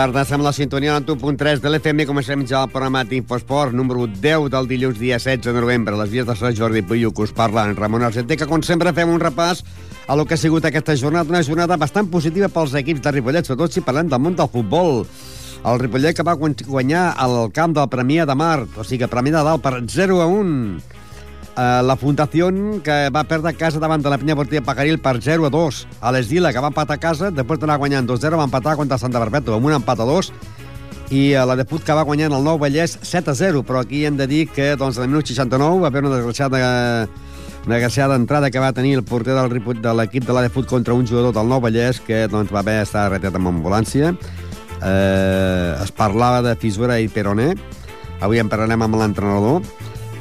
Tarda, som la sintonia en 1.3 de l'FM. Comencem ja el programa d'Infosport, número 10 del dilluns, dia 16 de novembre. Les vies de Sant Jordi Puyo, que us parla en Ramon Argenter, que com sempre fem un repàs a lo que ha sigut aquesta jornada, una jornada bastant positiva pels equips de Ripollet, sobretot si parlem del món del futbol. El Ripollet que va guanyar al camp del Premià de Mar, o sigui, Premià de Dalt per 0 a 1 Uh, la Fundació que va perdre casa davant de la Pinya Portilla Pacaril per 0 a 2. A l'Esdila, que va empatar a casa, després d'anar guanyant 2-0, va empatar contra Santa Perpètua amb un empat a 2 i a la de Put que va guanyant el Nou Vallès 7 a 0, però aquí hem de dir que doncs, en el minut 69 va haver una desgraciada una desgraciada entrada que va tenir el porter del, de l'equip de la contra un jugador del Nou Vallès que doncs, va haver estat retirat amb ambulància. Eh, es parlava de fissura i peroné. Avui en parlarem amb l'entrenador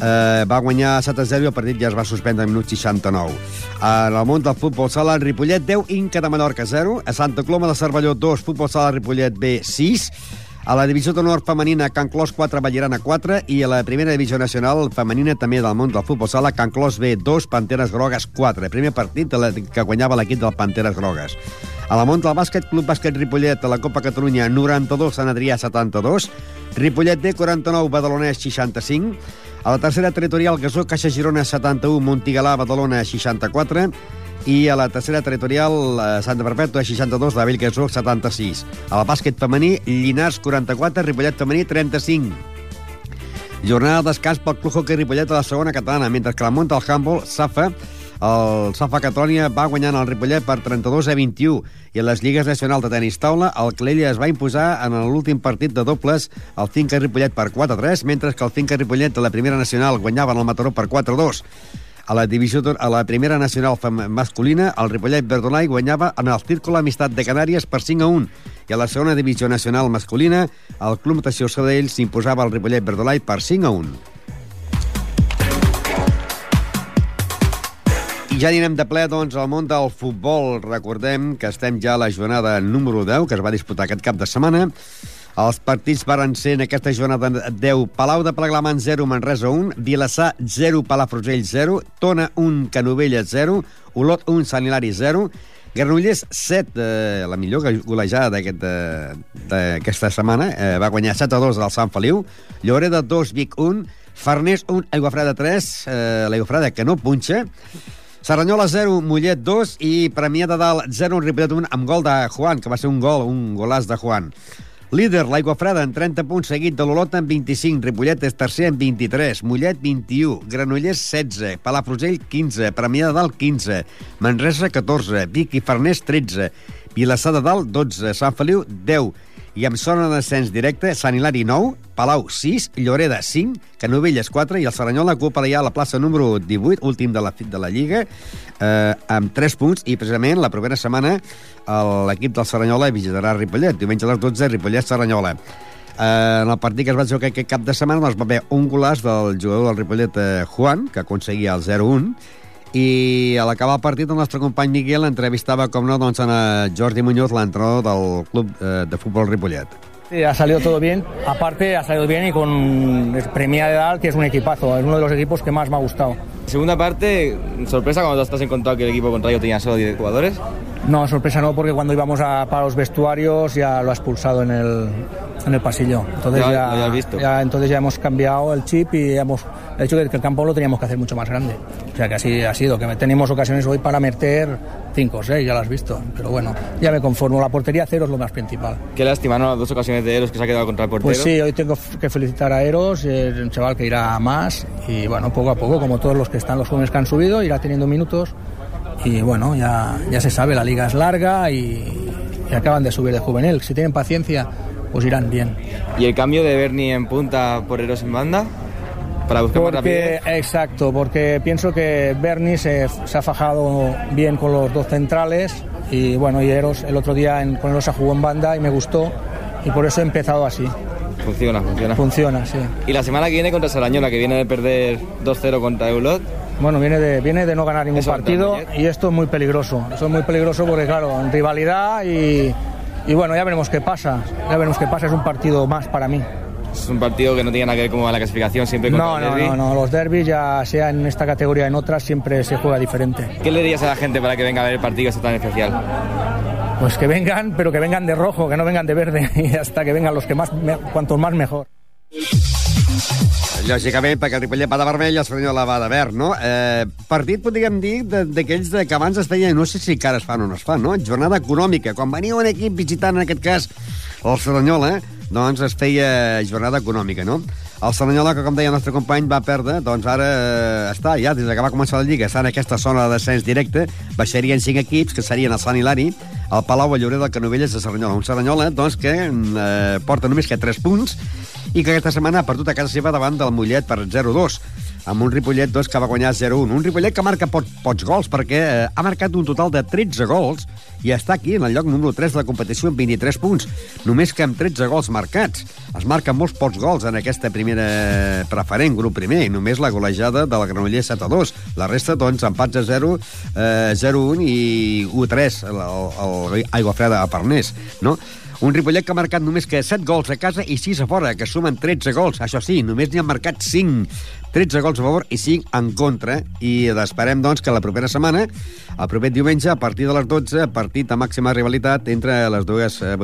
eh, va guanyar 7 a 0 i el partit ja es va suspendre al minut 69. En el món del futbol sala, el Ripollet 10, Inca de Menorca 0, a Santa Coloma de Cervelló 2, futbol sala Ripollet B 6, a la divisió d'honor femenina, Can Clos 4, Ballerana 4, i a la primera divisió nacional femenina també del món del futbol sala, Can Clos B 2, Panteres Grogues 4. Primer partit que guanyava l'equip del Panteres Grogues. A la món del bàsquet, Club Bàsquet Ripollet, a la Copa Catalunya 92, Sant Adrià 72, Ripollet D 49, Badalonès 65, a la tercera territorial, Gasó, Caixa Girona 71, Montigalà, Badalona 64, i a la tercera territorial, eh, Santa Perpètua 62, la Bellgasó 76. A la bàsquet femení, Llinars 44, Ripollet femení 35. Jornada de descans pel Club Hockey Ripollet a la segona catalana, mentre que la Monta del Handball, Safa, el Safa Catònia va guanyant el Ripollet per 32 a 21 i en les lligues nacionals de tenis taula el Clella es va imposar en l'últim partit de dobles el Finca Ripollet per 4 a 3 mentre que el Finca Ripollet de la primera nacional guanyava el Mataró per 4 a 2 a la, divisió, a la primera nacional masculina, el Ripollet Verdolai guanyava en el Círculo Amistat de Canàries per 5 a 1. I a la segona divisió nacional masculina, el Club Natació Sabadell s'imposava al Ripollet Verdolai per 5 a 1. Ja anirem de ple, doncs, al món del futbol. Recordem que estem ja a la jornada número 10, que es va disputar aquest cap de setmana. Els partits varen ser en aquesta jornada 10 Palau de Plegamant 0, Manresa 1, Vilassar 0, Palafrugell 0, Tona 1, Canovelles 0, Olot 1, Sant Hilari 0, Granollers 7, eh, la millor golejada d'aquesta aquest, setmana, eh, va guanyar 7 a 2 del Sant Feliu, Lloreda 2, Vic 1, Farners 1, Aiguafreda 3, eh, l'Aiguafreda que no punxa, Serranyola 0, Mollet 2 i Premià de Dalt 0, Ripollet 1 amb gol de Juan, que va ser un gol, un golàs de Juan. Líder, l'Aigua Freda, en 30 punts, seguit de l'Olot amb 25, Ripollet és tercer amb 23, Mollet 21, Granollers 16, Palafrugell 15, Premià de Dalt 15, Manresa 14, Vic i Farners 13, Vilassar de Dalt 12, Sant Feliu 10, i amb zona de descens directe, Sant Hilari 9, Palau 6, Lloreda 5, Canovelles 4 i el Serranyola ocupa ja la plaça número 18, últim de la, de la Lliga, eh, amb 3 punts i precisament la propera setmana l'equip del Serranyola visitarà Ripollet, diumenge a les 12, Ripollet-Serranyola. Eh, en el partit que es va jugar aquest cap de setmana doncs, va haver un golàs del jugador del Ripollet, eh, Juan, que aconseguia el 0-1, i a l'acabar el partit el nostre company Miguel entrevistava, com no, doncs, a Jordi Muñoz, l'entrenador del club eh, de futbol Ripollet. Sí, ha salido todo bien. Aparte, ha salido bien y con Premia de Dal, que es un equipazo. Es uno de los equipos que más me ha gustado. Segunda parte, sorpresa cuando te has encontrado que el equipo contrario tenía solo 10 jugadores. No, sorpresa no, porque cuando íbamos a, para los vestuarios ya lo ha expulsado en el, en el pasillo. Entonces ya, ya, visto. ya, entonces ya hemos cambiado el chip y hemos hecho que el campo lo teníamos que hacer mucho más grande. O sea que así ha sido, que tenemos ocasiones hoy para meter 5 o 6, ya lo has visto. Pero bueno, ya me conformo. La portería cero es lo más principal. Qué lástima, ¿no? Las dos ocasiones de Eros que se ha quedado contra el portero. Pues sí, hoy tengo que felicitar a Eros, es un chaval que irá más y bueno, poco a poco, como todos los que están, los jóvenes que han subido, irá teniendo minutos y bueno, ya, ya se sabe, la liga es larga y, y acaban de subir de juvenil. Si tienen paciencia, pues irán bien. ¿Y el cambio de Bernie en punta por Eros en banda? Para buscar más Porque, rapidez. exacto, porque pienso que Bernie se, se ha fajado bien con los dos centrales y bueno, y Eros el otro día en, con Erosa jugó en banda y me gustó y por eso he empezado así. Funciona, funciona. Funciona, sí. Y la semana que viene contra Sarañola, que viene de perder 2-0 contra Eulot. Bueno, viene de, viene de no ganar ningún Eso, partido también. y esto es muy peligroso. Esto es muy peligroso porque, claro, en rivalidad y, y bueno, ya veremos qué pasa. Ya veremos qué pasa. Es un partido más para mí. Es un partido que no tiene nada que ver con la clasificación, siempre contra No, el no, no, no. Los derbis, ya sea en esta categoría o en otras, siempre se juega diferente. ¿Qué le dirías a la gente para que venga a ver el partido este tan especial? Pues que vengan, pero que vengan de rojo, que no vengan de verde, y hasta que vengan los que más, cuanto más mejor. Lògicament, perquè el Ripollet va de vermell i el Cerdanyola va de verd, no? Eh, partit, podríem dir, d'aquells que abans es feia, no sé si encara es fan o no es fan, no? Jornada econòmica. Quan venia un equip visitant, en aquest cas, el Cerdanyola, doncs es feia jornada econòmica, no? El Cerdanyola, que com deia el nostre company, va perdre, doncs ara eh, està ja, des que va començar la Lliga, està en aquesta zona de descens directe, baixarien cinc equips, que serien el Sant Hilari, el Palau, el del Canovelles de Cerdanyola. Un Cerdanyola, doncs, que eh, porta només que 3 punts i que aquesta setmana ha perdut a casa seva davant del Mollet per 0-2 amb un Ripollet doncs, que va guanyar 0-1. Un Ripollet que marca pots, pots gols perquè eh, ha marcat un total de 13 gols i està aquí en el lloc número 3 de la competició amb 23 punts, només que amb 13 gols marcats. Es marquen molts pots gols en aquesta primera preferent, grup primer, i només la golejada de la Granollers 7-2. La resta, doncs, empats a 0, eh, 0-1 i 1-3 el, el, el Aigua Freda a Parners, no? Un Ripollet que ha marcat només que 7 gols a casa i 6 a fora, que sumen 13 gols. Això sí, només n'hi han marcat 5. 13 gols a favor i 5 en contra. I esperem, doncs, que la propera setmana, el proper diumenge, a partir de les 12, partit de màxima rivalitat entre les dues eh,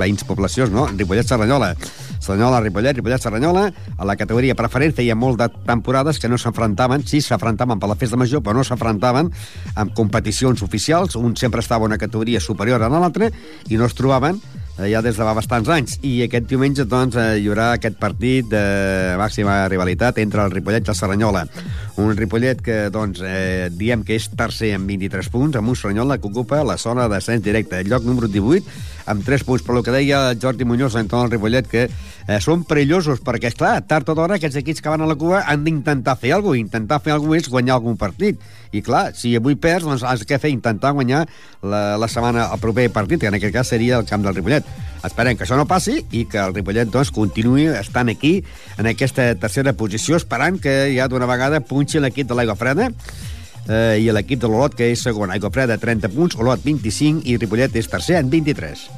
veïns poblacions, no? Ripollet-Serranyola. Cerdanyola-Ripollet, Ripollet-Serranyola. A la categoria preferent feia molt de temporades que no s'enfrontaven, sí, s'enfrontaven per la festa major, però no s'enfrontaven amb competicions oficials. Un sempre estava en una categoria superior a l'altre i no es trobaven eh, ja des de fa bastants anys. I aquest diumenge doncs, eh, hi haurà aquest partit de màxima rivalitat entre el Ripollet i el Serranyola. Un Ripollet que doncs, eh, diem que és tercer amb 23 punts, amb un Serranyola que ocupa la zona de descens directe, el lloc número 18, amb 3 punts. Però el que deia Jordi Muñoz, entorn al Ripollet, que eh, són perillosos, perquè, és clar tard o d'hora aquests equips que van a la Cuba han d'intentar fer alguna cosa. Intentar fer alguna cosa és guanyar algun partit. I, clar, si avui perds, doncs has de fer intentar guanyar la, la setmana, el proper partit, que en aquest cas seria el camp del Ripollet. Esperem que això no passi i que el Ripollet doncs, continuï estant aquí, en aquesta tercera posició, esperant que ja d'una vegada punxi l'equip de l'Aigua Freda eh, i l'equip de l'Olot, que és segon. Aigua Freda, 30 punts, Olot, 25, i Ripollet és tercer en 23.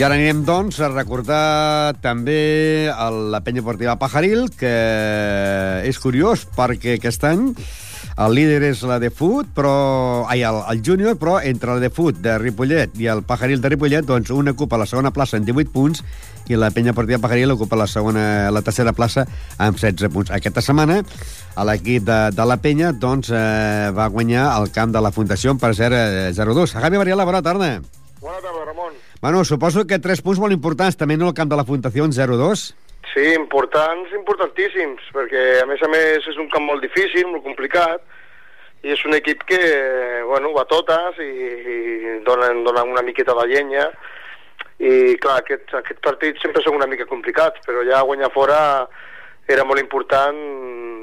I ara anirem, doncs, a recordar també la penya portiva Pajaril, que és curiós, perquè aquest any el líder és la de Foot, però... Ai, el, el júnior, però entre la de Foot de Ripollet i el Pajaril de Ripollet, doncs un ocupa la segona plaça amb 18 punts i la penya portiva Pajaril ocupa la segona, la tercera plaça amb 16 punts. Aquesta setmana l'equip de, de la penya doncs, eh, va guanyar el camp de la Fundació per 0-2. Javi Variela, bona tarda. Bona tarda, Ramon. Bueno, suposo que tres punts molt importants, també en el camp de la Fundació 0-2. Sí, importants, importantíssims, perquè a més a més és un camp molt difícil, molt complicat, i és un equip que, bueno, va totes i, i donen, donen una miqueta de llenya, i clar, aquests, aquests partits sempre són una mica complicats, però ja guanyar fora era molt important,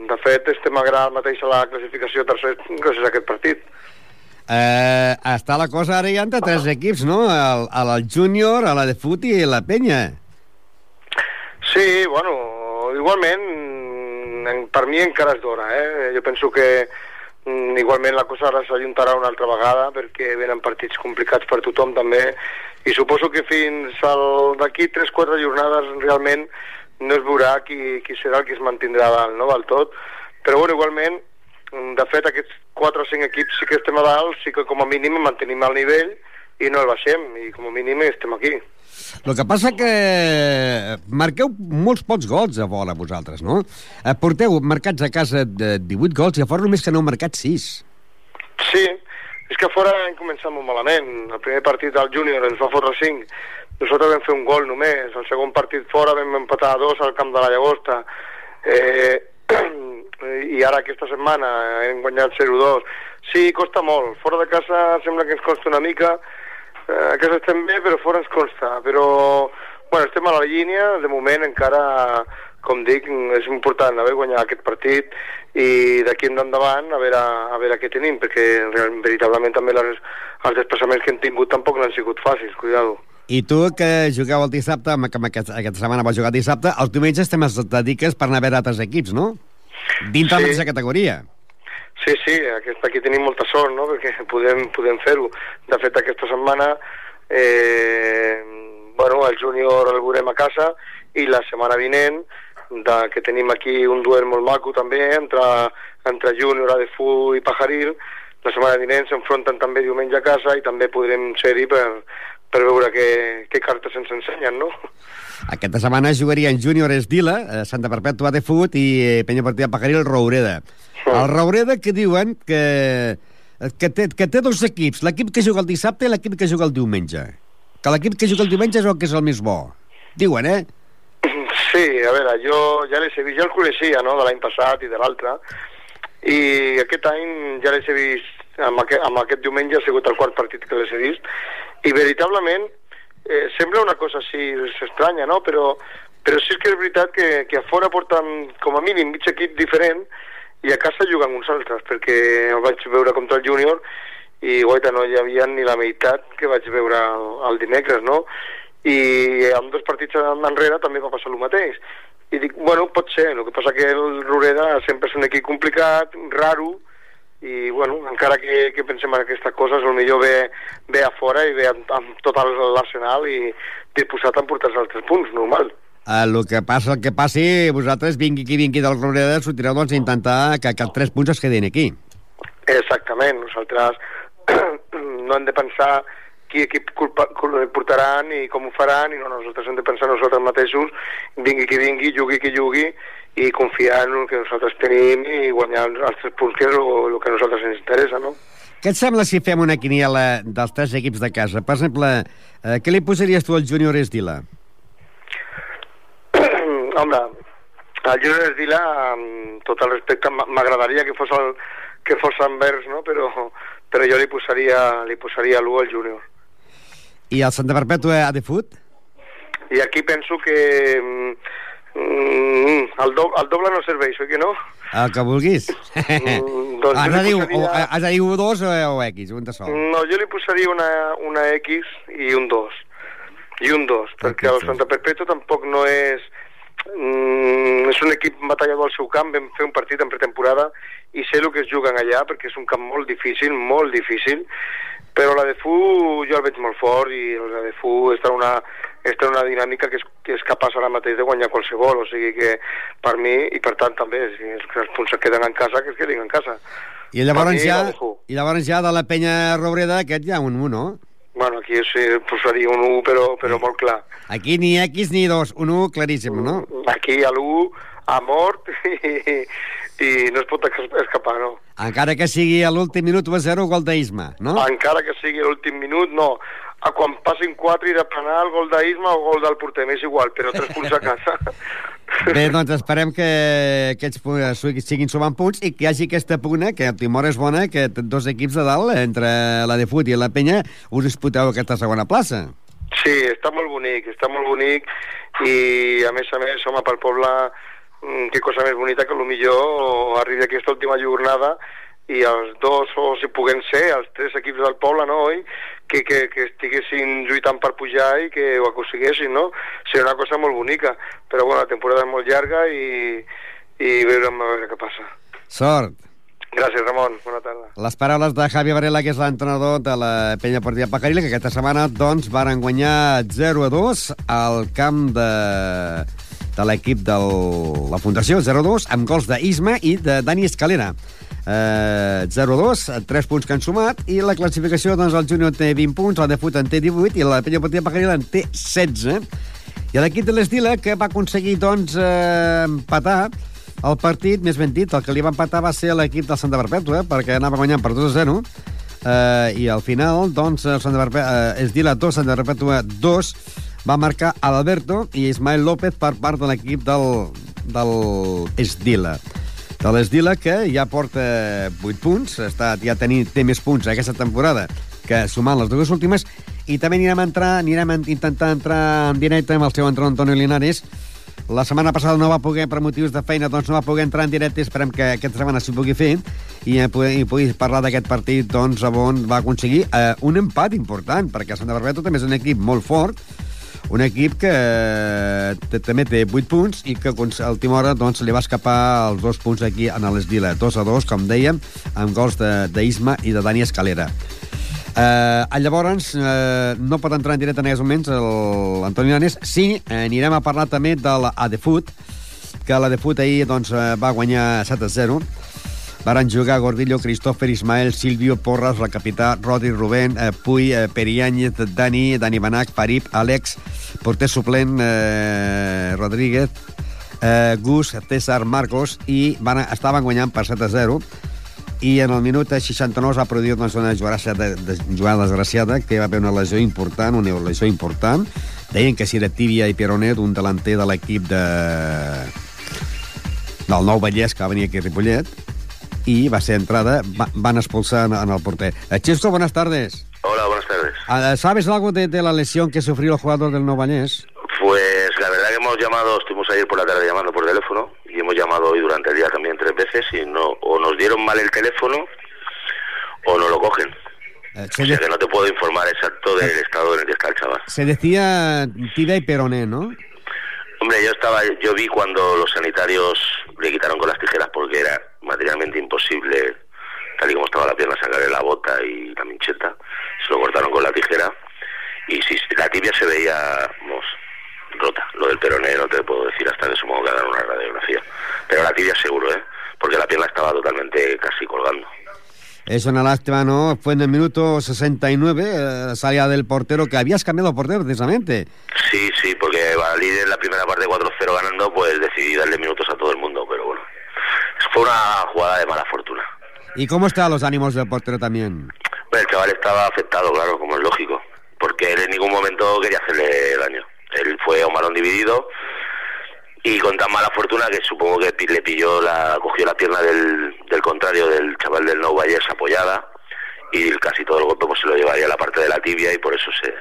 de fet estem ara mateix a la classificació tercer gràcies a aquest partit. Eh, està la cosa ara ja entre tres equips, no? El, el, el júnior, a la de fut i la penya. Sí, bueno, igualment, per mi encara és d'hora, eh? Jo penso que mm, igualment la cosa ara s'ajuntarà una altra vegada perquè venen partits complicats per tothom també i suposo que fins d'aquí 3-4 jornades realment no es veurà qui, qui serà el que es mantindrà dalt, no, del tot. Però bueno, igualment, de fet, aquests 4 o 5 equips sí que estem a dalt, sí que com a mínim mantenim el nivell i no el baixem, i com a mínim estem aquí. El que passa que marqueu molts pocs gols a fora, vosaltres, no? Eh, porteu marcats a casa de 18 gols i a fora només que n'heu marcat 6. Sí, és que a fora hem començat molt malament. El primer partit del júnior ens va fotre 5. Nosaltres vam fer un gol només. El segon partit fora vam empatar a dos al camp de la Llagosta. Eh, i ara aquesta setmana hem guanyat 0-2. Sí, costa molt. Fora de casa sembla que ens costa una mica. Eh, a casa estem bé, però fora ens costa. Però, bueno, estem a la línia. De moment encara, com dic, és important haver guanyat aquest partit i d'aquí en endavant a veure, a veure què tenim, perquè veritablement també les, els desplaçaments que hem tingut tampoc no han sigut fàcils, cuidado. I tu, que jugueu el dissabte, que aquesta, aquesta setmana vas jugar dissabte, els diumenges també es dediques per anar a veure altres equips, no? Dins sí. de la categoria. Sí, sí, aquesta, aquí tenim molta sort, no?, perquè podem, podem fer-ho. De fet, aquesta setmana, eh, bueno, el júnior el veurem a casa i la setmana vinent de, que tenim aquí un duel molt maco també entre, entre Júnior, Adefu i Pajaril. La setmana vinent s'enfronten també diumenge a casa i també podrem ser-hi per, per veure què, què cartes ens ensenyen, no? Aquesta setmana jugarien Júnior Esdila, eh, Santa Perpètua de Fut i eh, Penya Partida Pajaril Roureda. El Roureda que diuen que, que, té, que té dos equips, l'equip que juga el dissabte i l'equip que juga el diumenge. Que l'equip que juga el diumenge és el que és el més bo. Diuen, eh? Sí, a veure, jo ja les he vist, ja el coneixia, no?, de l'any passat i de l'altre, i aquest any ja les he vist, amb aquest, amb aquest diumenge ha sigut el quart partit que les he vist, i veritablement eh, sembla una cosa així estranya, no?, però, però sí que és veritat que, que a fora porten com a mínim mig equip diferent i a casa juguen uns altres, perquè el vaig veure contra el júnior i guaita no hi havia ni la meitat que vaig veure el, el dimecres, no? I amb dos partits enrere també va passar el mateix. I dic, bueno, pot ser, el que passa que el Rureda sempre és un equip complicat, raro, i bueno, encara que, que pensem en aquestes coses, el millor ve, ve a fora i ve amb, amb tot l'arsenal i disposat a emportar-se els tres punts, normal. El que passa, el que passi, vosaltres, vingui qui vingui del Roreda, sortireu doncs, a intentar que, que els tres punts es quedin aquí. Exactament, nosaltres no hem de pensar qui equip culpa, portaran i com ho faran, i no, nosaltres hem de pensar nosaltres mateixos, vingui qui vingui, jugui qui jugui, i confiar en el que nosaltres tenim i guanyar els tres punts, que és el, el que a nosaltres ens interessa, no? Què et sembla si fem una quiniela dels tres equips de casa? Per exemple, eh, què li posaries tu al Júnior Esdila? Home, el Júnior Esdila, amb tot el respecte, m'agradaria que fos el, que fos envers, no? però, però jo li posaria, li posaria l'1 al Júnior. I el Santa Perpètua a de fut? I aquí penso que mm, el, do, el doble no serveix, oi que no? El que vulguis. Mm, doncs has, de dir, posaria- o, has de dir un 2 o, o X, un de sol. No, jo li posaria una, una X i un 2. I un 2, perquè el. Santa Perpètua tampoc no és... Mm, és un equip batallador al seu camp, vam fer un partit en pretemporada i sé el que es juguen allà, perquè és un camp molt difícil, molt difícil, però la de Fu jo el veig molt fort i la de Fu està una, està una dinàmica que és, que és capaç ara mateix de guanyar qualsevol, o sigui que per mi, i per tant també, si els, els punts es queden en casa, que es quedin en casa. I llavors, mi, ja. I llavors ja de la penya Robreda, aquest ja un 1, no? Bueno, aquí sí, posaria un 1, però, però molt clar. Aquí ni X ni 2, un 1 claríssim, no? Aquí a l'1 a mort i, i no es pot es- escapar, no. Encara que sigui a l'últim minut 1 a 0, gol d'Isma, no? Encara que sigui l'últim minut, no. A quan passin 4 i de planar el gol d'Isma o gol del porter, m'és igual, però 3 punts a casa. Bé, doncs esperem que aquests pu- siguin sumant punts i que hi hagi aquesta pugna, que el Timor és bona, que dos equips de dalt, entre la de Fut i la Penya, us disputeu aquesta segona plaça. Sí, està molt bonic, està molt bonic i a més a més, home, pel poble que cosa més bonita que millor arribi aquesta última jornada i els dos, o si puguen ser, els tres equips del poble, no, oi? Que, que, que estiguessin lluitant per pujar i que ho aconseguessin, no? Seria una cosa molt bonica, però bueno, la temporada és molt llarga i, i veurem a veure què passa. Sort. Gràcies, Ramon. Bona tarda. Les paraules de Javi Varela, que és l'entrenador de la penya partida Pacarila, que aquesta setmana doncs, varen guanyar 0 a 2 al camp de, de l'equip de la Fundació, 0-2, amb gols d'Isma i de Dani Escalera. Eh, 0-2, 3 punts que han sumat, i la classificació, doncs, el Júnior té 20 punts, la de Fut en té 18 i la penya partida Pacarila en té 16. I l'equip de l'Estila, que va aconseguir, doncs, eh, empatar el partit, més ben dit, el que li va empatar va ser l'equip del Santa Perpètua, perquè anava guanyant per 2 a 0, eh, i al final, doncs, el Santa Perpètua, eh, Esdila 2, Santa Perpètua 2, va marcar Alberto i Ismael López per part de l'equip del, del Esdila. De l'Esdila, que ja porta 8 punts, està, ja tenir, té més punts aquesta temporada que sumant les dues últimes, i també anirem a entrar, anirem a intentar entrar en directe amb el seu entrenador Antonio Linares, la setmana passada no va poder, per motius de feina, doncs no va poder entrar en directe, esperem que aquesta setmana s'hi pugui fer, i, eh, i pugui parlar d'aquest partit, doncs, on va aconseguir eh, un empat important, perquè Santa Barbeta també és un equip molt fort, un equip que eh, també té 8 punts i que a última hora doncs, li va escapar els dos punts aquí en l'Esdila, 2 a 2, com dèiem, amb gols d'Isma i de Dani Escalera. Eh, llavors, eh, no pot entrar en directe en aquests moments l'Antoni Llanes. Sí, anirem a parlar també de la ADFUT, que la de fut ahir doncs, eh, va guanyar 7 a 0. Varen jugar Gordillo, Christopher, Ismael, Silvio, Porras, la capità, Rodri, Rubén, eh, Puy, eh, Periáñez, Dani, Dani Banac, Farip, Àlex, porter suplent, eh, Rodríguez, eh, Gus, César, Marcos, i van, estaven guanyant per 7 a 0 i en el minut 69 es va produir una jugada, de, de, jugada desgraciada que va haver una lesió important, una lesió important. Deien que si era Tibia i Peronet, un delanter de l'equip de... del Nou Vallès, que va venir aquí a Ripollet, y va a ser entrada, va, van a expulsar en el porter. Eh, buenas tardes. Hola, buenas tardes. Ah, ¿Sabes algo de, de, la lesión que sufrió el jugador del Novanés? Pues la verdad que hemos llamado, estuvimos ayer por la tarde llamando por teléfono y hemos llamado hoy durante el día también tres veces y no o nos dieron mal el teléfono o no lo cogen. Eh, o sea que no te puedo informar exacto del eh, estado en el que está el chaval. Se decía tibia y peroné, ¿no? Hombre, yo estaba, yo vi cuando los sanitarios le quitaron con las tijeras porque era materialmente imposible, tal y como estaba la pierna, sacarle la bota y la mincheta. Se lo cortaron con la tijera. Y si la tibia se veía vamos, rota. Lo del peroné no te puedo decir hasta que supongo que hagan una radiografía. Pero la tibia seguro, ¿eh? Porque la pierna estaba totalmente casi colgando. Es una lástima, ¿no? Fue en el minuto 69, eh, salía del portero, que habías cambiado portero precisamente. Sí, sí, porque líder en la primera parte 4-0 ganando, pues decidí darle minutos a todo el mundo. Fue una jugada de mala fortuna. ¿Y cómo estaban los ánimos del portero también? Bueno, el chaval estaba afectado, claro, como es lógico, porque él en ningún momento quería hacerle daño. Él fue a un balón dividido y con tan mala fortuna que supongo que le pilló la cogió la pierna del, del contrario del chaval del No Valles apoyada y casi todo el golpe pues se lo llevaría a la parte de la tibia y por eso se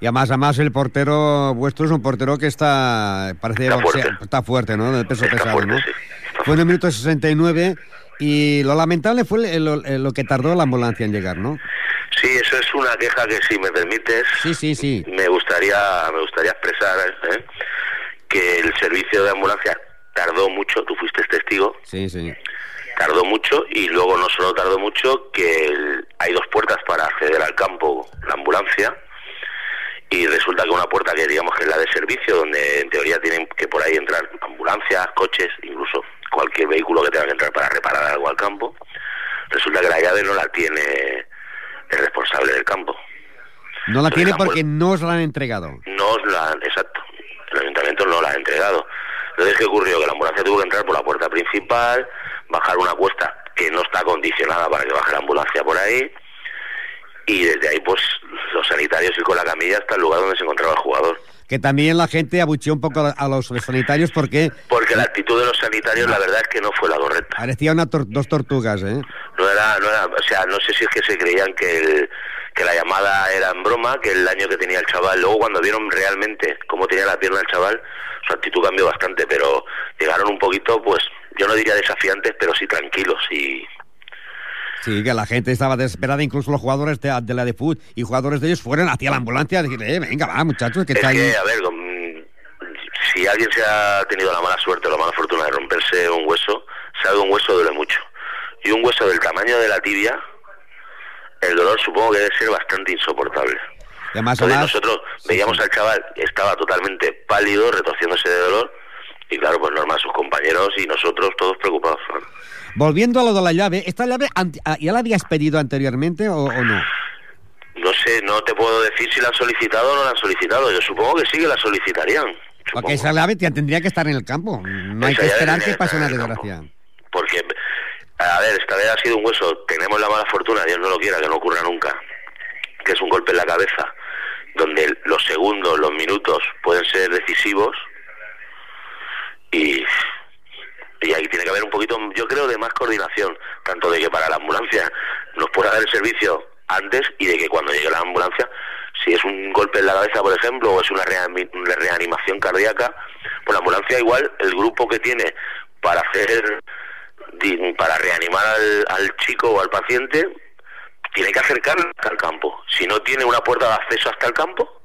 y además, además el portero vuestro es un portero que está parece está fuerte, está fuerte ¿no? Del peso está pesado, fuerte, ¿no? Sí, fue en el minuto 69 y lo lamentable fue lo, lo, que tardó la ambulancia en llegar, ¿no? Sí, eso es una queja que si me permites, sí, sí, sí. me gustaría me gustaría expresar ¿eh? que el servicio de ambulancia tardó mucho, tú fuiste testigo. Sí, sí. Tardó mucho y luego no solo tardó mucho, que el, hay dos puertas para acceder al campo, la ambulancia, y resulta que una puerta que digamos que es la de servicio, donde en teoría tienen que por ahí entrar ambulancias, coches, incluso cualquier vehículo que tenga que entrar para reparar algo al campo, resulta que la llave no la tiene el responsable del campo. No la Entonces, tiene porque no os la han entregado. No os la han, exacto. El ayuntamiento no la ha entregado. Entonces, ¿qué ocurrió? Que la ambulancia tuvo que entrar por la puerta principal, bajar una cuesta que no está condicionada para que baje la ambulancia por ahí, y desde ahí, pues, los sanitarios ir con la camilla hasta el lugar donde se encontraba el jugador. Que también la gente abucheó un poco a los sanitarios porque... Porque la actitud de los sanitarios, la verdad es que no fue la correcta. Parecía una tor dos tortugas, ¿eh? No era, no era, o sea, no sé si es que se creían que, el, que la llamada era en broma, que el daño que tenía el chaval. Luego cuando vieron realmente cómo tenía la pierna el chaval, su actitud cambió bastante, pero llegaron un poquito, pues, yo no diría desafiantes, pero sí tranquilos y Sí, que la gente estaba desesperada, incluso los jugadores de, de la de fútbol y jugadores de ellos fueron hacia la ambulancia a decir, eh, venga, va, muchachos, que es está que, a ver, si alguien se ha tenido la mala suerte o la mala fortuna de romperse un hueso, sabe un hueso duele mucho. Y un hueso del tamaño de la tibia, el dolor supongo que debe ser bastante insoportable. Y además, Entonces además, nosotros veíamos sí. al chaval, estaba totalmente pálido, retorciéndose de dolor, y claro, pues normal, sus compañeros y nosotros todos preocupados. ¿no? Volviendo a lo de la llave, ¿esta llave ya la habías pedido anteriormente o, o, no? No sé, no te puedo decir si la han solicitado o no la han solicitado. Yo supongo que sí que la solicitarían. Supongo. Porque esa llave tendría que estar en el campo. No hay Esa que esperar que pase una desgracia. Porque, a ver, esta vez ha sido un hueso. Tenemos la mala fortuna, Dios no lo quiera, que no ocurra nunca. Que es un golpe en la cabeza, donde los segundos, los minutos pueden ser decisivos. Y y ahí tiene que haber un poquito, yo creo, de más coordinación, tanto de que para la ambulancia nos pueda dar el servicio antes y de que cuando llegue la ambulancia, si es un golpe en la cabeza, por ejemplo, o es una, reanimación cardíaca, pues la ambulancia igual, el grupo que tiene para hacer, para reanimar al, al chico o al paciente, tiene que acercarlo hasta el campo. Si no tiene una puerta de acceso hasta el campo,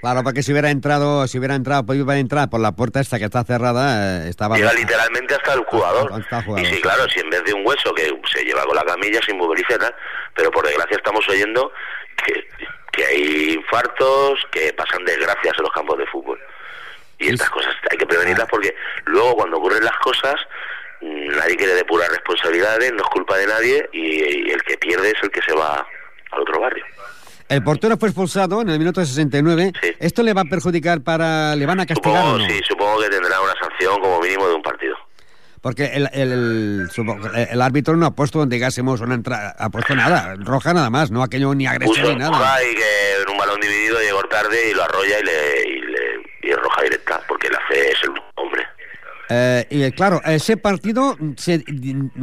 Claro, porque si hubiera entrado, si hubiera entrado, pues iba a entrar por la puerta esta que está cerrada, eh, estaba... Llega literalmente hasta el jugador. Hasta el jugador. Y sí, claro, si en vez de un hueso que se lleva con la camilla, se inmoviliza tal, pero por desgracia estamos oyendo que, que hay infartos, que pasan desgracias en los campos de fútbol. Y estas cosas hay que prevenirlas porque luego cuando ocurren las cosas nadie quiere depurar responsabilidades, no es culpa de nadie y, y el que pierde es el que se va al otro barrio. El portero fue expulsado en el minuto 69. Sí. ¿Esto le va a perjudicar para... ¿Le van a castigar Supongo, o no? sí, supongo que tendrá una sanción como mínimo de un partido. Porque el, el, el- el árbitro no ha puesto donde digásemos una entrada, ha puesto nada, roja nada más, no aquello ni agresión ni nada. y que en un balón dividido llegó tarde y lo arrolla y le, y le y es roja directa porque la fe es el hombre. Eh, y claro, ese partido, se,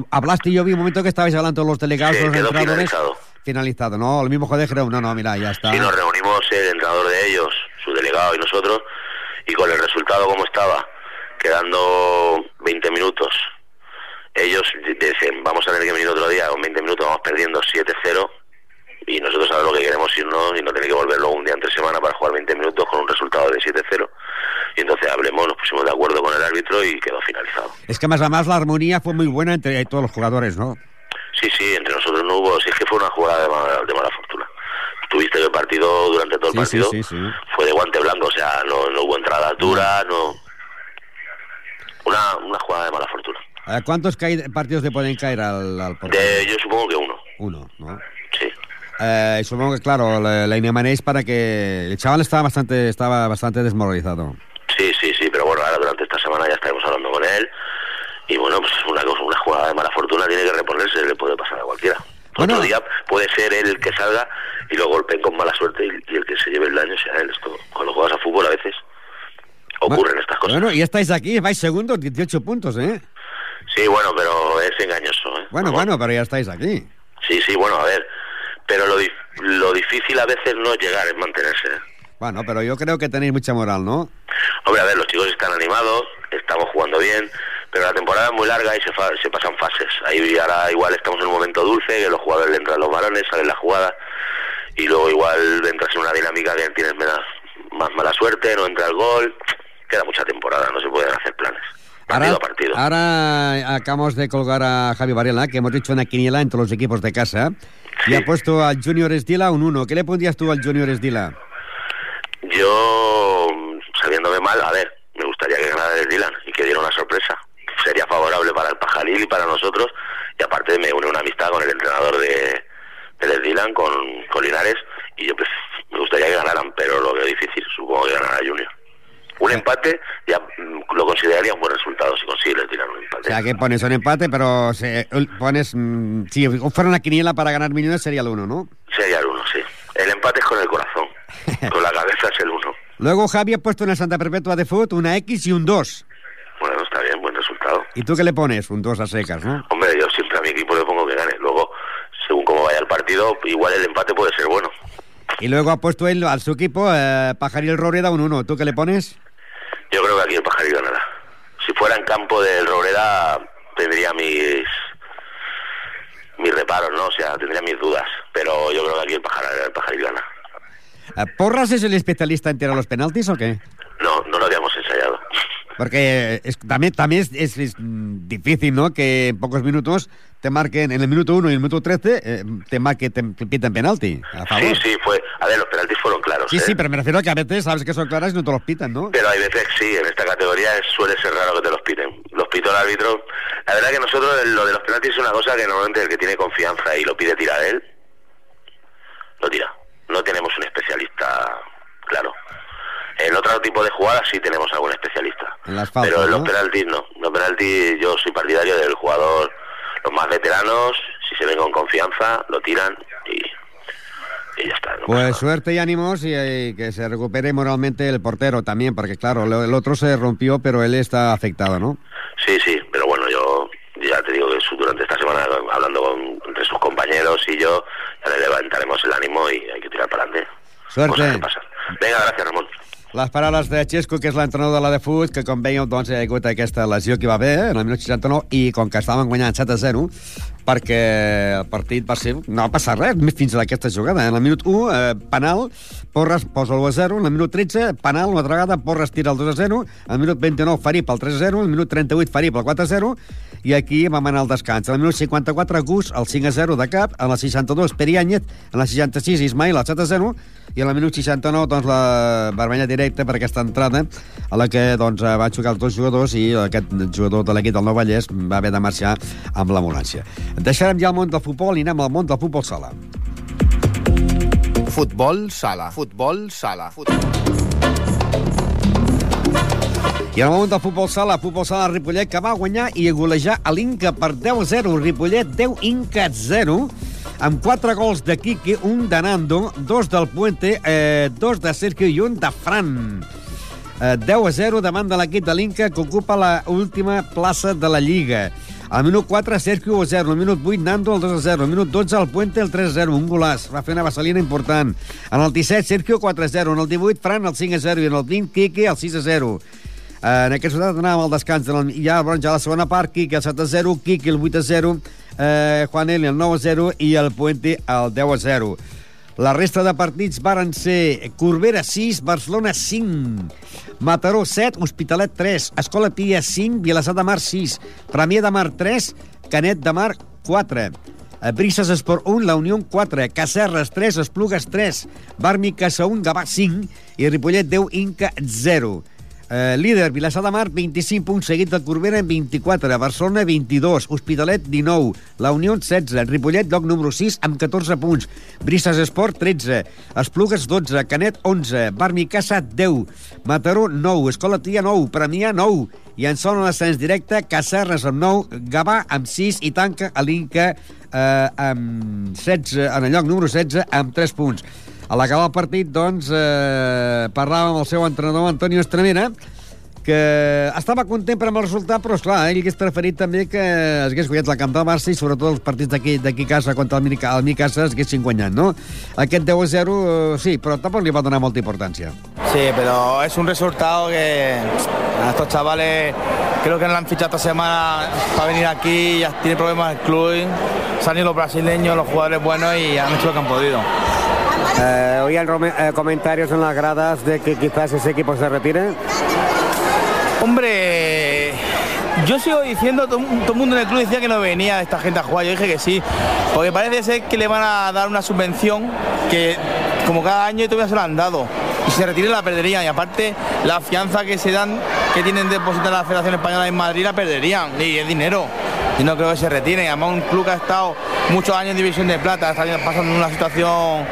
hablaste yo vi un momento que estabais hablando los delegados, Sí, los entrenadores. finalizado. Finalizado, ¿no? El mismo joder creo, no, no, mira, ya está. Y nos reunimos el entrenador de ellos, su delegado y nosotros, y con el resultado como estaba, quedando 20 minutos, ellos dicen, vamos a tener que venir otro día, con 20 minutos vamos perdiendo 7-0, y nosotros ahora lo que queremos es irnos y no tener que volver luego un día entre semana para jugar 20 minutos con un resultado de 7-0. Y entonces hablemos, nos pusimos de acuerdo con el árbitro y quedó finalizado. Es que más además la armonía fue muy buena entre todos los jugadores, ¿no? Sí, sí, entre nosotros no hubo, si es que fue una jugada de mala, de mala fortuna. Tuviste el partido, durante todo el Sí, partido, sí, sí. fue de guante blanco, o sea, no, no hubo entradas duras, no... Una, una jugada de mala fortuna. Eh, ¿Cuántos partidos le pueden caer al, al? De, yo supongo que uno, Uno, ¿no? sí. Eh, supongo que, claro, la, la Inemanéis para que... El chaval estaba bastante, estaba bastante desmoralizado. Sí, sí, sí, pero bueno, ahora durante esta semana ya estaremos hablando con él. Y bueno, pues una cosa, una jugada de mala fortuna tiene que reponerse, le puede pasar a cualquiera. Bueno. Otro día puede ser él el que salga y lo golpeen con mala suerte y, y el que se lleve el daño sea él. Esto, cuando juegas a fútbol a veces ocurren estas cosas. Bueno, y estáis aquí, vais segundos, 18 puntos, ¿eh? Sí, bueno, pero es engañoso, ¿eh? Bueno, bueno, pero ya estáis aquí. Sí, sí, bueno, a ver. Pero lo, lo difícil a veces no es llegar, es mantenerse. ¿eh? Bueno, pero yo creo que tenéis mucha moral, ¿no? Hombre, a ver, los chicos están animados, estamos jugando bien, pero la temporada es muy larga y se, fa- se pasan fases. Ahí ahora igual estamos en un momento dulce, que los jugadores le entran los balones, salen la jugada, y luego igual entras en una dinámica que tienes menos, más mala suerte, no entra el gol. Queda mucha temporada, no se pueden hacer planes. Partido Ahora, a partido. ahora acabamos de colgar a Javi Varela, que hemos hecho una quiniela entre los equipos de casa, y ha puesto al Junior Esdila un 1. ¿Qué le pondrías tú al Junior Esdila? Yo, sabiéndome mal, a ver, me gustaría que ganara el Dylan y que diera una sorpresa. Sería favorable para el Pajaril y para nosotros. Y aparte me une una amistad con el entrenador de, del Dylan, con, con Linares. Y yo pues, me gustaría que ganaran, pero lo veo difícil. Supongo que ganará Junior. Un empate ya mm, lo consideraría un buen resultado si consigue el Dylan un O empate. sea, que pones un empate, pero se, pones... mm, si fuera una quiniela para ganar millones sería el 1, ¿no? Sería el uno, sí. El empate es con el corazón. con la cabeza es el uno. Luego Javi ha puesto en el Santa Perpetua de Foot una X y un 2. Bueno, está bien, buen resultado. ¿Y tú qué le pones? Un 2 a secas, ¿no? Hombre, yo siempre a mi equipo le pongo que gane. Luego, según cómo vaya el partido, igual el empate puede ser bueno. Y luego ha puesto él al su equipo eh, Pajaril Roreda un 1. ¿Tú qué le pones? Yo creo que aquí el Pajaril ganará. Si fuera en campo del Robreda, tendría mis mis reparos, ¿no? O sea, tendría mis dudas. Pero yo creo que aquí el Pajaril, el Pajaril gana. Eh, ¿Porras es el especialista en tirar los penaltis o qué? No, no lo habíamos. Porque es, también, también es, es- mm, difícil, ¿no? Que en pocos minutos te marquen, en el minuto 1 y el minuto 13, eh, te marque, te, te piten penalti. A favor. Sí, sí, fue... A ver, los penaltis fueron claros, Sí, ¿eh? sí, pero me refiero a que a veces sabes que son claras y no te los pitan, ¿no? Pero hay veces sí, en esta categoría suele ser raro que te los piten. Los pitó el árbitro. La verdad que nosotros lo de los penaltis es una cosa que normalmente el que tiene confianza y lo pide tirar él, lo tira. No tenemos un especialista, claro. En otro tipo de jugadas sí tenemos algún especialista. En las faltas, Pero en los ¿no? penaltis no. Los penaltis yo soy partidario del jugador, los más veteranos, si se ven con confianza, lo tiran y, y ya está. no Pues suerte y ánimos y, eh, que se recupere moralmente el portero también, porque claro, lo- el otro se rompió, pero él está afectado, ¿no? Sí, sí, pero bueno, yo ya te digo que durante esta semana, hablando con, entre sus compañeros y yo, ya le levantaremos el ánimo y hay que tirar para adelante. Suerte. Venga, gracias, Ramón. Les paraules de Xesco, que és l'entrenador de la de Fut, que com veieu doncs, hi ha hagut aquesta lesió que va haver en el minut 69 i com que estaven guanyant 7 a 0 perquè el partit va ser... No va passar res fins a aquesta jugada. En el minut 1, eh, penal, Porres posa l'1 a 0, en el minut 13, penal, una altra vegada, Porres tira el 2 a 0, en el minut 29, Farip el 3 a 0, en el minut 38, Farip el 4 a 0, i aquí vam anar al descans. Al minut 54, Gus, el 5 a 0 de cap, a la 62, Perianyet, a la 66, Ismail, el 7 a 0, i a la minut 69, doncs, la vermella directa per aquesta entrada, a la que doncs, va xocar els dos jugadors i aquest jugador de l'equip del Nou Vallès va haver de marxar amb l'ambulància. Deixarem ja el món del futbol i anem al món del futbol sala. Futbol sala. Futbol sala. Futbol. I en el moment del futbol sala, futbol sala Ripollet, que va guanyar i golejar a l'Inca per 10-0. Ripollet 10, Inca 0 amb quatre gols de Quique, un de Nando, dos del Puente, eh, dos de Sergio i un de Fran. Eh, 10 a 0 davant de l'equip de l'Inca, que ocupa la última plaça de la Lliga. Al minut 4, Sergio 1 0. Al minut 8, Nando el 2 0. Al minut 12, el Puente el 3 0. Un golaç. Va fer una vassalina important. En el 17, Sergio 4 0. En el 18, Fran el 5 0. I en el 20, Quique el 6 0. En aquest resultat anàvem al descans. En el, ja, ja a la segona part, Quique el 7 0, Quique el 8 0, eh, Juan Eli el 9 0 i el Puente el 10 0. La resta de partits varen ser Corbera 6, Barcelona 5, Mataró 7, Hospitalet 3, Escola Pia 5, Vilassar de Mar 6, Premià de Mar 3, Canet de Mar 4, Brises Esport 1, La Unió 4, Cacerres 3, Esplugues 3, Barmi Casa 1, Gavà 5 i Ripollet 10, Inca 0. Eh, líder, Vilassar de Mar, 25 punts, seguit del Corbera amb 24, Barcelona 22, Hospitalet 19, La Unió 16, Ripollet, lloc número 6 amb 14 punts, Brises Esport 13, Esplugues 12, Canet 11, Barmi Casa 10, Mataró 9, Escola Tia 9, Premià 9, i en zona l'ascens directe, Cacerres amb 9, Gavà amb 6 i tanca a l'Inca eh, amb 16, en el lloc número 16 amb 3 punts. A l'acabar el partit, doncs, eh, parlàvem amb el seu entrenador, Antonio Estremera, que estava content per amb el resultat, però, esclar, ell hagués preferit també que es hagués guanyat el camp del Barça i sobretot els partits d'aquí d'aquí casa contra el, Minica, el Micasa es haguessin guanyat, no? Aquest 10-0, eh, sí, però tampoc li va donar molta importància. Sí, pero es un resultado que a estos chavales creo que no lo han fichado esta semana para venir aquí, ya tiene problemas el club, se han ido los brasileños, los jugadores buenos y han hecho lo que han podido. Eh, oían eh, comentarios en las gradas de que quizás ese equipo se retire. Hombre, yo sigo diciendo, todo, el mundo en el club decía que no venía esta gente a jugar, yo dije que sí, porque parece ser que le van a dar una subvención que como cada año todavía se la han dado. Y se retire la perderían. Y aparte, la fianza que se dan, que tienen depositada la Federación Española en Madrid, la perderían. Y es dinero. Y no creo que se retiren. Además, un club que ha estado muchos años en División de Plata, está pasando una situación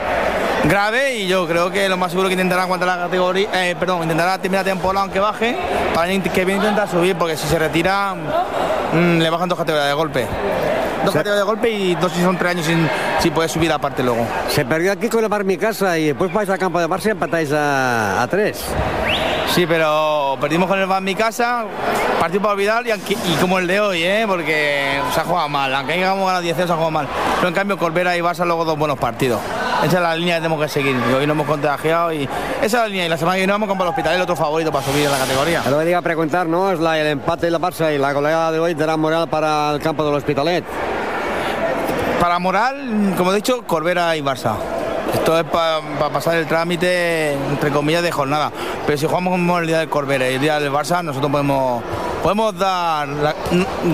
grave y yo creo que lo más seguro que intentará aguantar la categoría, eh, perdón, intentará terminar la temporada aunque baje, para que viene intentar subir, porque si se retira mmm, le bajan dos categorías de golpe. Dos categorías de golpe y dos si son tres años sin, sin poder subir aparte luego. Se perdió aquí con el Bar Mi Casa y después vais al campo de Barça y empatáis a, a tres. Sí, pero perdimos con el Bar Mi Casa, partido para olvidar y, aquí- y como el de hoy, ¿eh? porque se ha jugado mal. Aunque hayamos ganado 10 se ha jugado mal. Pero en cambio, Corbera y Barça luego dos buenos partidos. Esa es la línea que tenemos que seguir. Y hoy nos hemos contagiado y esa es la línea. Y la semana que viene vamos con el hospital, el otro favorito para subir en la categoría. Lo que diga a preguntar, ¿no? Es la, el empate de la Barça y la goleada de hoy dará moral para el campo del Hospitalet. Para moral, como he dicho, Corbera y Barça. Esto es para pasar el trámite, entre comillas, de jornada. Pero si jugamos como el día del Corbera y el día del Barça, nosotros podemos, podemos dar la-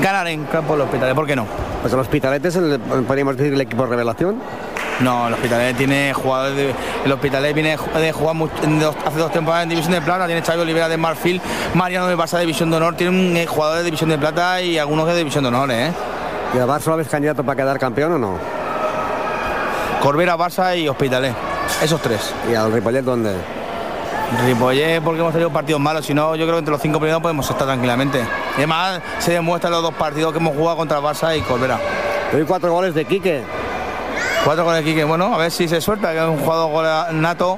ganar en campo del hospital. ¿Por qué no? Pues el Hospitalet es el, podríamos decir, el equipo revelación. No, el Hospitalet tiene jugadores de, el Hospitalet viene de jugar mucho- en dos- hace dos temporadas en División de Plata, tiene Xavi Olivera de Marfil, Mariano de Barça de División de Honor, tiene un eh, jugador de División de Plata y algunos de División de Honor, ¿eh? ¿Y el Barça lo ves candidato para quedar campeón o no? Corbera, Barça y Hospitalet. Esos tres. ¿Y al Ripollet dónde? Ripollet porque hemos tenido partidos malos, si no yo creo que entre los cinco primeros podemos estar tranquilamente. Y además se demuestran los dos partidos que hemos jugado contra el Barça y Corbera. Hoy cuatro goles de Quique. Cuatro con el Quique, bueno, a ver si se suelta, que es un jugador nato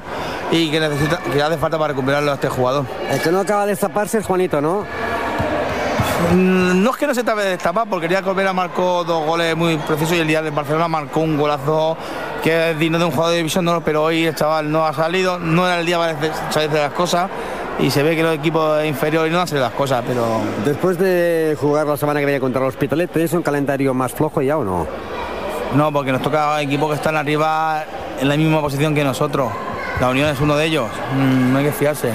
y que necesita, que hace falta para recuperarlo a este jugador. El que no acaba de destaparse es Juanito, ¿no? Mm, No es que no se tape de destapar, porque el día de Corbera marcó dos goles muy precisos y el día de Barcelona marcó un golazo que es digno de un jugador de división honor, pero hoy el chaval no ha salido, no era el día para salir de las cosas y se ve que los equipos inferiores no hacen las cosas, pero Después de jugar la semana que viene contra el Hospitalet, ¿tenéis un calendario más flojo ya o no? no, porque nos toca equipos que están arriba en la misma posición que nosotros. La Unión es uno de ellos, Mm, no hay que fiarse.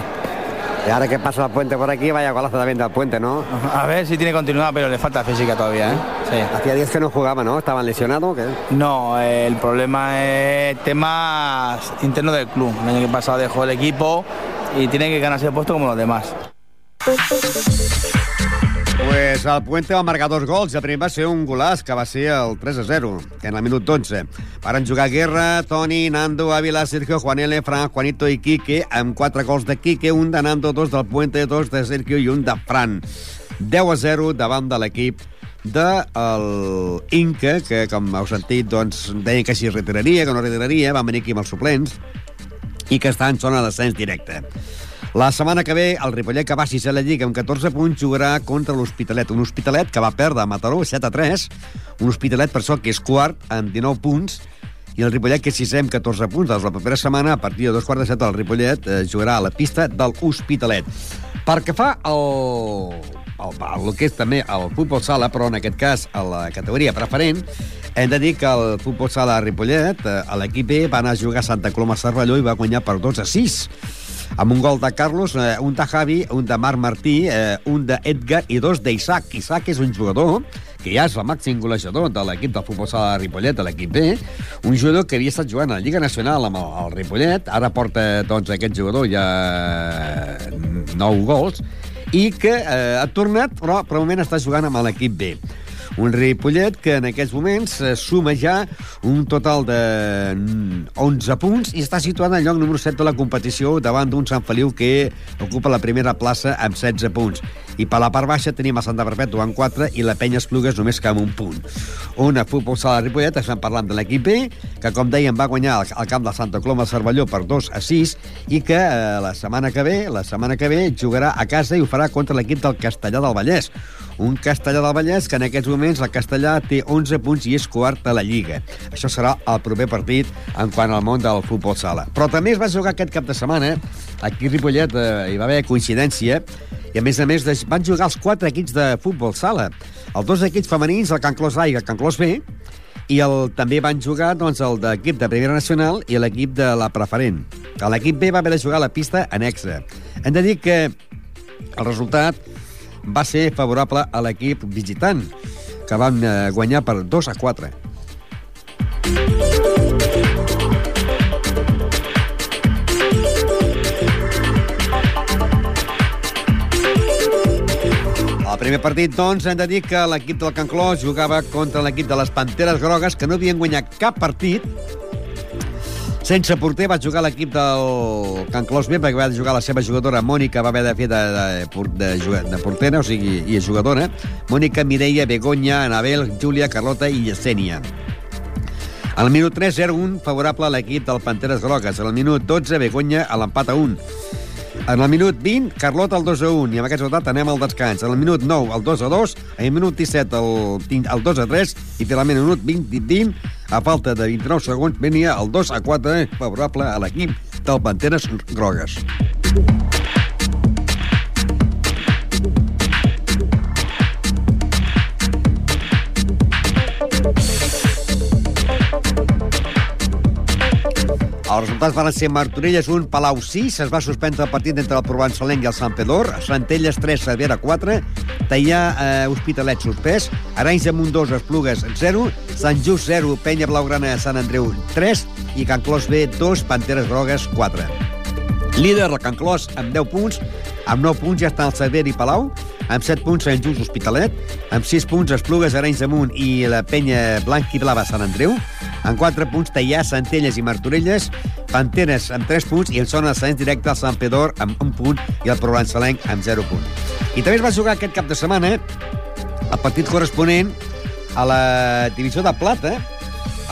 Y ahora que pasa el puente por aquí, vaya golazo también del puente, ¿no? A ver si tiene continuidad, pero le falta física todavía, ¿eh? Sí. Hacía días que no jugaba, ¿no? ¿Estaban lesionados o qué? No, eh, el problema es temas internos del club. El año pasado dejó el equipo y tiene que ganarse el puesto como los demás. Pues el Puente va marcar dos gols. El primer va ser un golaç, que va ser el 3 a 0, en el minut 12. Varen jugar Guerra, Toni, Nando, Ávila, Sergio, Juanele, Fran, Juanito i Quique, amb quatre gols de Quique, un de Nando, dos del Puente, dos de Sergio i un de Fran. 10 a 0 davant de l'equip de el Inca, que, com heu sentit, doncs, deia que s'hi retiraria, que no retiraria, van venir aquí amb els suplents, i que està en zona d'ascens directe. La setmana que ve, el Ripollet, que va a la Lliga amb 14 punts, jugarà contra l'Hospitalet. Un Hospitalet que va perdre a Mataró 7 a 3. Un Hospitalet, per això, que és quart, amb 19 punts, i el Ripollet, que és sisè amb 14 punts. Doncs la propera setmana, a partir de dos quarts de set, el Ripollet eh, jugarà a la pista del Hospitalet. Per que fa el, el, el que és també el futbol sala, però en aquest cas a la categoria preferent, hem de dir que el futbol sala Ripollet, eh, a l'equip B, va anar a jugar a Santa Coloma Cervelló i va guanyar per 2 a 6 amb un gol de Carlos, eh, un de Javi, un de Marc Martí, eh, un d'Edgar i dos d'Isaac. Isaac és un jugador que ja és el màxim golejador de l'equip del futbol sala de Ripollet, de l'equip B, un jugador que havia estat jugant a la Lliga Nacional amb el, el Ripollet, ara porta doncs, aquest jugador ja 9 gols, i que eh, ha tornat, però per moment està jugant amb l'equip B. Un Ripollet que en aquests moments eh, suma ja un total de 11 punts i està situat en el lloc número 7 de la competició davant d'un Sant Feliu que ocupa la primera plaça amb 16 punts. I per la part baixa tenim a Santa Perpètua amb 4 i la Penya Esplugues només que amb un punt. Una futbol sala de Ripollet, estem parlant de l'equip B, que com dèiem va guanyar al camp de Santa Coloma Cervelló per 2 a 6 i que eh, la setmana que ve, la setmana que ve jugarà a casa i ho farà contra l'equip del Castellà del Vallès. Un Castellà del Vallès que en aquests moments el Castellà té 11 punts i és quart a la Lliga. Això serà el proper partit en quant al món del futbol sala. Però també es va jugar aquest cap de setmana, aquí a Ripollet eh, hi va haver coincidència, i a més a més van jugar els quatre equips de futbol sala. Els dos equips femenins, el Can Clos A i el Can Clos B, i el, també van jugar doncs, el d'equip de Primera Nacional i l'equip de la Preferent. L'equip B va haver de jugar a la pista anexa. Hem de dir que el resultat va ser favorable a l'equip visitant, que van eh, guanyar per 2 a 4. El primer partit, doncs, hem de dir que l'equip del Can Clos jugava contra l'equip de les Panteres Grogues, que no havien guanyat cap partit. Sense porter va jugar l'equip del Can Clos B, perquè va jugar la seva jugadora Mònica, va haver de fer de, de, de, de, de portera, o sigui, i és jugadora. Mònica, Mireia, Begoña, Anabel, Júlia, Carlota i Yesenia. Al minut 3, 0-1, favorable a l'equip del Panteres Grogues. Al minut 12, Begoña a l'empat a 1. En el minut 20, Carlota el 2 a 1, i amb aquest resultat anem al descans. En el minut 9, el 2 a 2, en el minut 17, el, el 2 a 3, i finalment en el minut 20, 20, a falta de 29 segons, venia el 2 a 4, favorable a l'equip del Panteres Grogues. Els resultats van ser Martorelles 1, Palau 6, es va suspendre el partit entre el Provençalenc i el Sant Pedor, Centelles 3, Cervera 4, Teià eh, Hospitalet suspès, Arenys de Montós, Esplugues 0, Sant Just 0, Penya Blaugrana, Sant Andreu 3 i Can Clos B 2, Panteres Grogues 4. Líder, el Can Clos, amb 10 punts. Amb 9 punts ja estan el Cerver i Palau. Amb 7 punts, Sant Just Hospitalet. Amb 6 punts, Esplugues, Arenys de Munt i la penya Blanc i Blava, Sant Andreu. Amb 4 punts, Teià, Centelles i Martorelles. Panteres amb 3 punts i en zona d'ascens directe el Sant Pedor amb 1 punt i el Provençalenc amb 0 punt. I també es va jugar aquest cap de setmana el partit corresponent a la divisió de plata,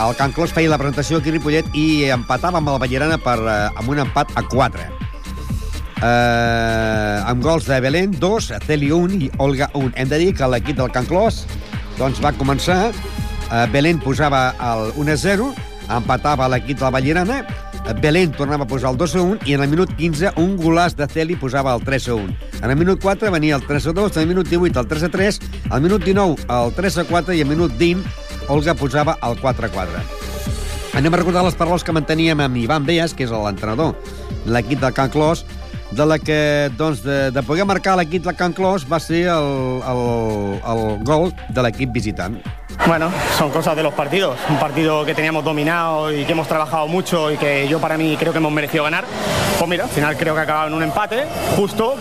el Can Clos feia la presentació aquí a Ripollet i empatava amb el Ballerana per, eh, amb un empat a 4. Eh, amb gols de Belén, 2, Celi 1 i Olga 1. Hem de dir que l'equip del Can Clos doncs, va començar, Belén posava el 1 a 0, empatava l'equip de la Ballerana, eh, Belén tornava a posar el 2 a 1 i en el minut 15 un golàs de Celi posava el 3 a 1. En el minut 4 venia el 3 a 2, en el minut 18 el 3 a 3, al minut 19 el 3 a 4 i al minut 20 Olga posava el 4 a 4. Anem a recordar les paraules que manteníem amb Ivan Beas, que és l'entrenador de l'equip del Can Clos, de la que, doncs, de, de poder marcar l'equip de Can Clos va ser el, el, el gol de l'equip visitant. Bueno, son cosas de los partidos. Un partido que teníamos dominado y que hemos trabajado mucho y que yo para mí creo que hemos merecido ganar. Pues mira, al final creo que ha acabado en un empate, justo,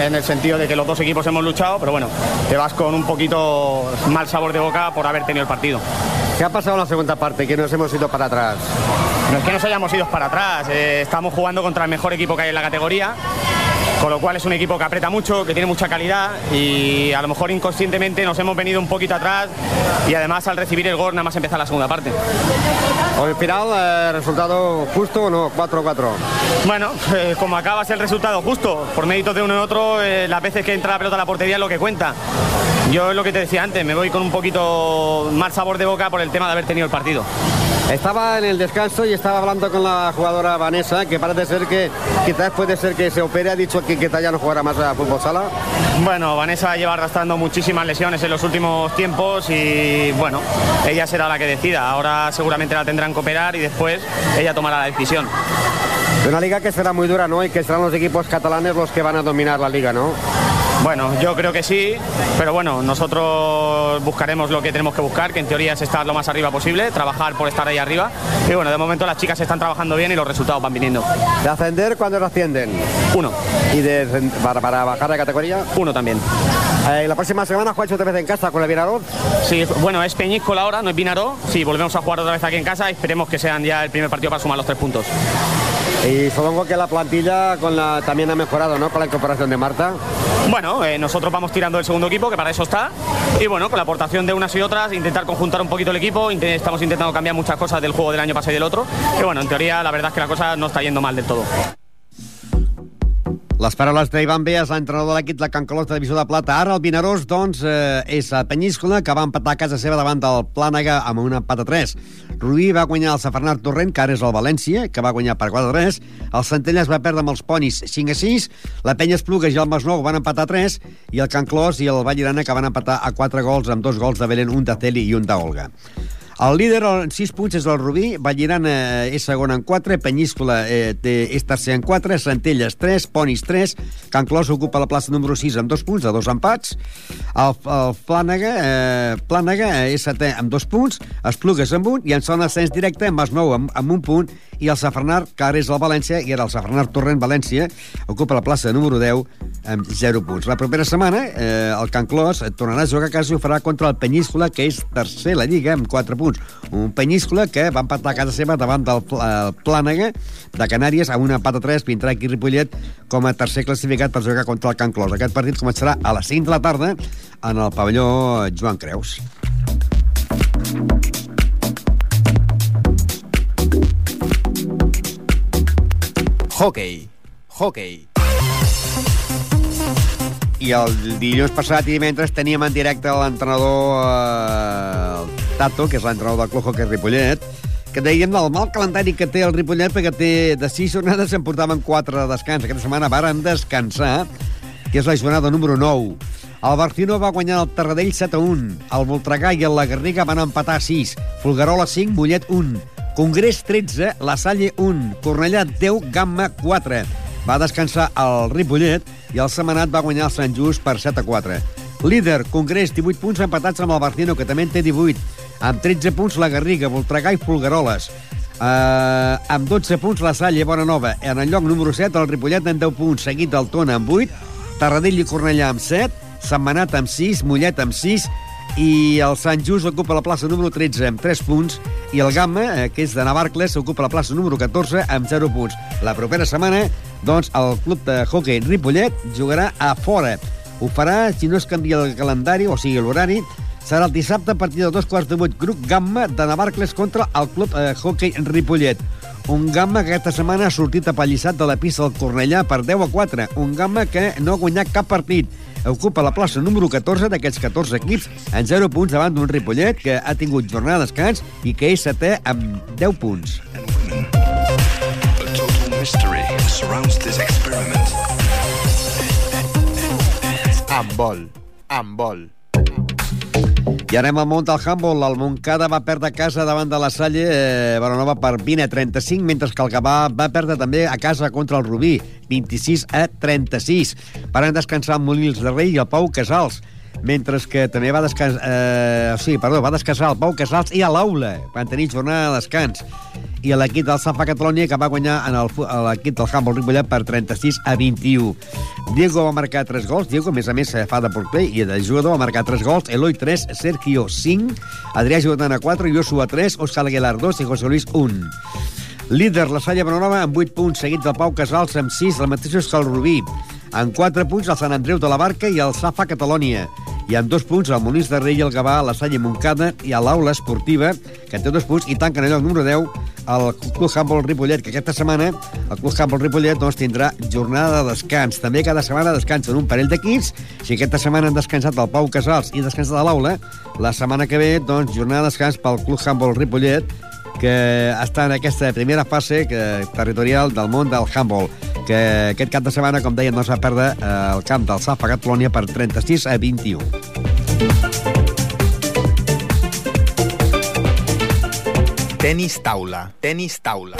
en el sentido de que los dos equipos hemos luchado, pero bueno, te vas con un poquito mal sabor de boca por haber tenido el partido. ¿Qué ha pasado en la segunda parte? Que nos hemos ido para atrás. No es que nos hayamos ido para atrás, eh, estamos jugando contra el mejor equipo que hay en la categoría con lo cual es un equipo que aprieta mucho, que tiene mucha calidad y a lo mejor inconscientemente nos hemos venido un poquito atrás y además al recibir el gol nada más empezar la segunda parte. Al final, eh, ¿resultado justo o no? 4-4. Bueno, eh, como acabas el resultado justo, por méritos de uno y otro, eh, las veces que entra la pelota a la portería es lo que cuenta. Yo es lo que te decía antes, me voy con un poquito mal sabor de boca por el tema de haber tenido el partido. Estaba en el descanso y estaba hablando con la jugadora Vanessa, que parece ser que quizás puede ser que se opere. Ha dicho que quizás ya no jugará más a fútbol sala. Bueno, Vanessa lleva arrastrando muchísimas lesiones en los últimos tiempos y bueno, ella será la que decida. Ahora seguramente la tendrán que operar y después ella tomará la decisión. De una liga que será muy dura, ¿no? Y que serán los equipos catalanes los que van a dominar la liga, ¿no? Bueno, yo creo que sí, pero bueno, nosotros buscaremos lo que tenemos que buscar, que en teoría es estar lo más arriba posible, trabajar por estar ahí arriba. Y bueno, de momento las chicas están trabajando bien y los resultados van viniendo. ¿De ascender cuándo lo ascienden? Uno. ¿Y de, para, para bajar de categoría? Uno también. Eh, la próxima semana juegas otra vez en casa con el Vinaró. Sí, bueno, es Peñíscola ahora, no es Vinaró. Sí, volvemos a jugar otra vez aquí en casa y esperemos que sean ya el primer partido para sumar los tres puntos. Y supongo que la plantilla también ha mejorado, ¿no? Con la incorporación de Marta. Bueno, eh, nosotros vamos tirando el segundo equipo, que para eso está. Y bueno, con la aportación de unas y otras, intentar conjuntar un poquito el equipo. Estamos intentando cambiar muchas cosas del juego del año pasado y del otro. Que bueno, en teoría la verdad es que la cosa no está yendo mal del todo. Les paraules d'Ivan Beas, l'entrenador de l'equip de Can Colós de Divisió de Plata. Ara el Vinaròs, doncs, eh, és a Penyíscola, que va empatar a casa seva davant del Plànega amb un empat a 3. Rubí va guanyar el Safernat Torrent, que ara és el València, que va guanyar per 4 a 3. El Centelles va perdre amb els Ponis 5 a 6. La Penya Esplugues i el Masnou van empatar a 3. I el Can Clos i el Vallirana, que van empatar a 4 gols, amb dos gols de Belén, un de Celi i un d'Olga. El líder en 6 punts és el Rubí, Vallirana eh, és segon en 4, Penyíscola eh, és tercer en 4, Centelles 3, Ponis 3, Can Clos ocupa la plaça número 6 amb 2 punts, de 2 empats, el, el Plànega, eh, Plànega eh, és setè amb 2 punts, Esplugues amb 1 i en zona ascens directe Masnou amb, amb un punt i el Safranar, que ara és el València, i ara el Safranar Torrent València, ocupa la plaça número 10 amb 0 punts. La propera setmana, eh, el Can Clos tornarà a jugar a casa i ho farà contra el Penyíscola, que és tercer la Lliga, amb 4 punts. Un Penyíscola que va empatar a casa seva davant del Pl- eh, Plànega de Canàries amb un empat a 3, vindrà aquí Ripollet com a tercer classificat per jugar contra el Can Clos. Aquest partit començarà a les 5 de la tarda en el pavelló Joan Creus. Hockey. Hockey. I el dilluns passat i divendres teníem en directe l'entrenador eh, Tato, que és l'entrenador del Club Hockey Ripollet, que dèiem del mal calendari que té el Ripollet perquè té de sis jornades en portaven quatre de descans. Aquesta setmana varen descansar, que és la jornada número 9. El Barcino va guanyar el Terradell 7 a 1. El Voltregà i el La Garriga van empatar a 6. Fulgarola 5, Mollet 1. Congrés 13, La Salle 1. Cornellà 10, Gamma 4. Va descansar el Ripollet i el Semanat va guanyar el Sant Just per 7 a 4. Líder, Congrés, 18 punts empatats amb el Barcino, que també en té 18. Amb 13 punts la Garriga, Voltregà i Fulgaroles. Uh, amb 12 punts la Salle, Bona Nova. En el lloc número 7, el Ripollet amb 10 punts, seguit del Tona amb 8, Tarradell i Cornellà amb 7, Setmanat amb 6, Mollet amb 6, i el Sant Just ocupa la plaça número 13 amb 3 punts i el Gamma, eh, que és de Navarcles, ocupa la plaça número 14 amb 0 punts. La propera setmana, doncs, el club de hockey Ripollet jugarà a fora. Ho farà, si no es canvia el calendari, o sigui, l'horari, serà el dissabte a partir de dos quarts de vuit, grup Gamma de Navarcles contra el club eh, hockey Ripollet. Un Gamma que aquesta setmana ha sortit apallissat de la pista del Cornellà per 10 a 4. Un Gamma que no ha guanyat cap partit. Ocupa la plaça número 14 d'aquests 14 equips en 0 punts davant d'un Ripollet que ha tingut jornada de descans i que és setè amb 10 punts. Amb vol. Amb vol. I anem al món del handball. El Montcada va perdre casa davant de la Salle eh, Baronova per 20 a 35, mentre que el Gavà va perdre també a casa contra el Rubí, 26 a 36. Van descansar el Molins de Rei i el Pau Casals mentre que també va descansar... Eh, sí, perdó, va descansar el Pau Casals i a l'Aula. Van tenir jornada de descans. I l'equip del Safa Catalunya que va guanyar en l'equip del Humboldt Ripollet per 36 a 21. Diego va marcar 3 gols. Diego, a més a més, eh, fa de porter i de jugador va marcar 3 gols. Eloi 3, Sergio 5, Adrià Jordana 4, Joshua 3, Òscar Aguilar 2 i José Luis 1. Líder, la Salla Bonanova amb 8 punts, seguit del Pau Casals amb 6, el mateix que el Rubí. En 4 punts, el Sant Andreu de la Barca i el Safa Catalònia. I amb 2 punts, el Molins de Rei i el Gavà, la Salle Montcada i l'Aula Esportiva, que en té 2 punts, i tanquen el número 10 el Club Handball Ripollet, que aquesta setmana el Club Handball Ripollet doncs, tindrà jornada de descans. També cada setmana descansen un parell d'equips. Si aquesta setmana han descansat el Pau Casals i descansat a l'Aula, la setmana que ve, doncs, jornada de descans pel Club Handball Ripollet, que està en aquesta primera fase que, territorial del món del handball que aquest cap de setmana, com deien, no s'ha perdre eh, el camp del Safa Catalunya per 36 a 21. Tenis taula, tenis taula.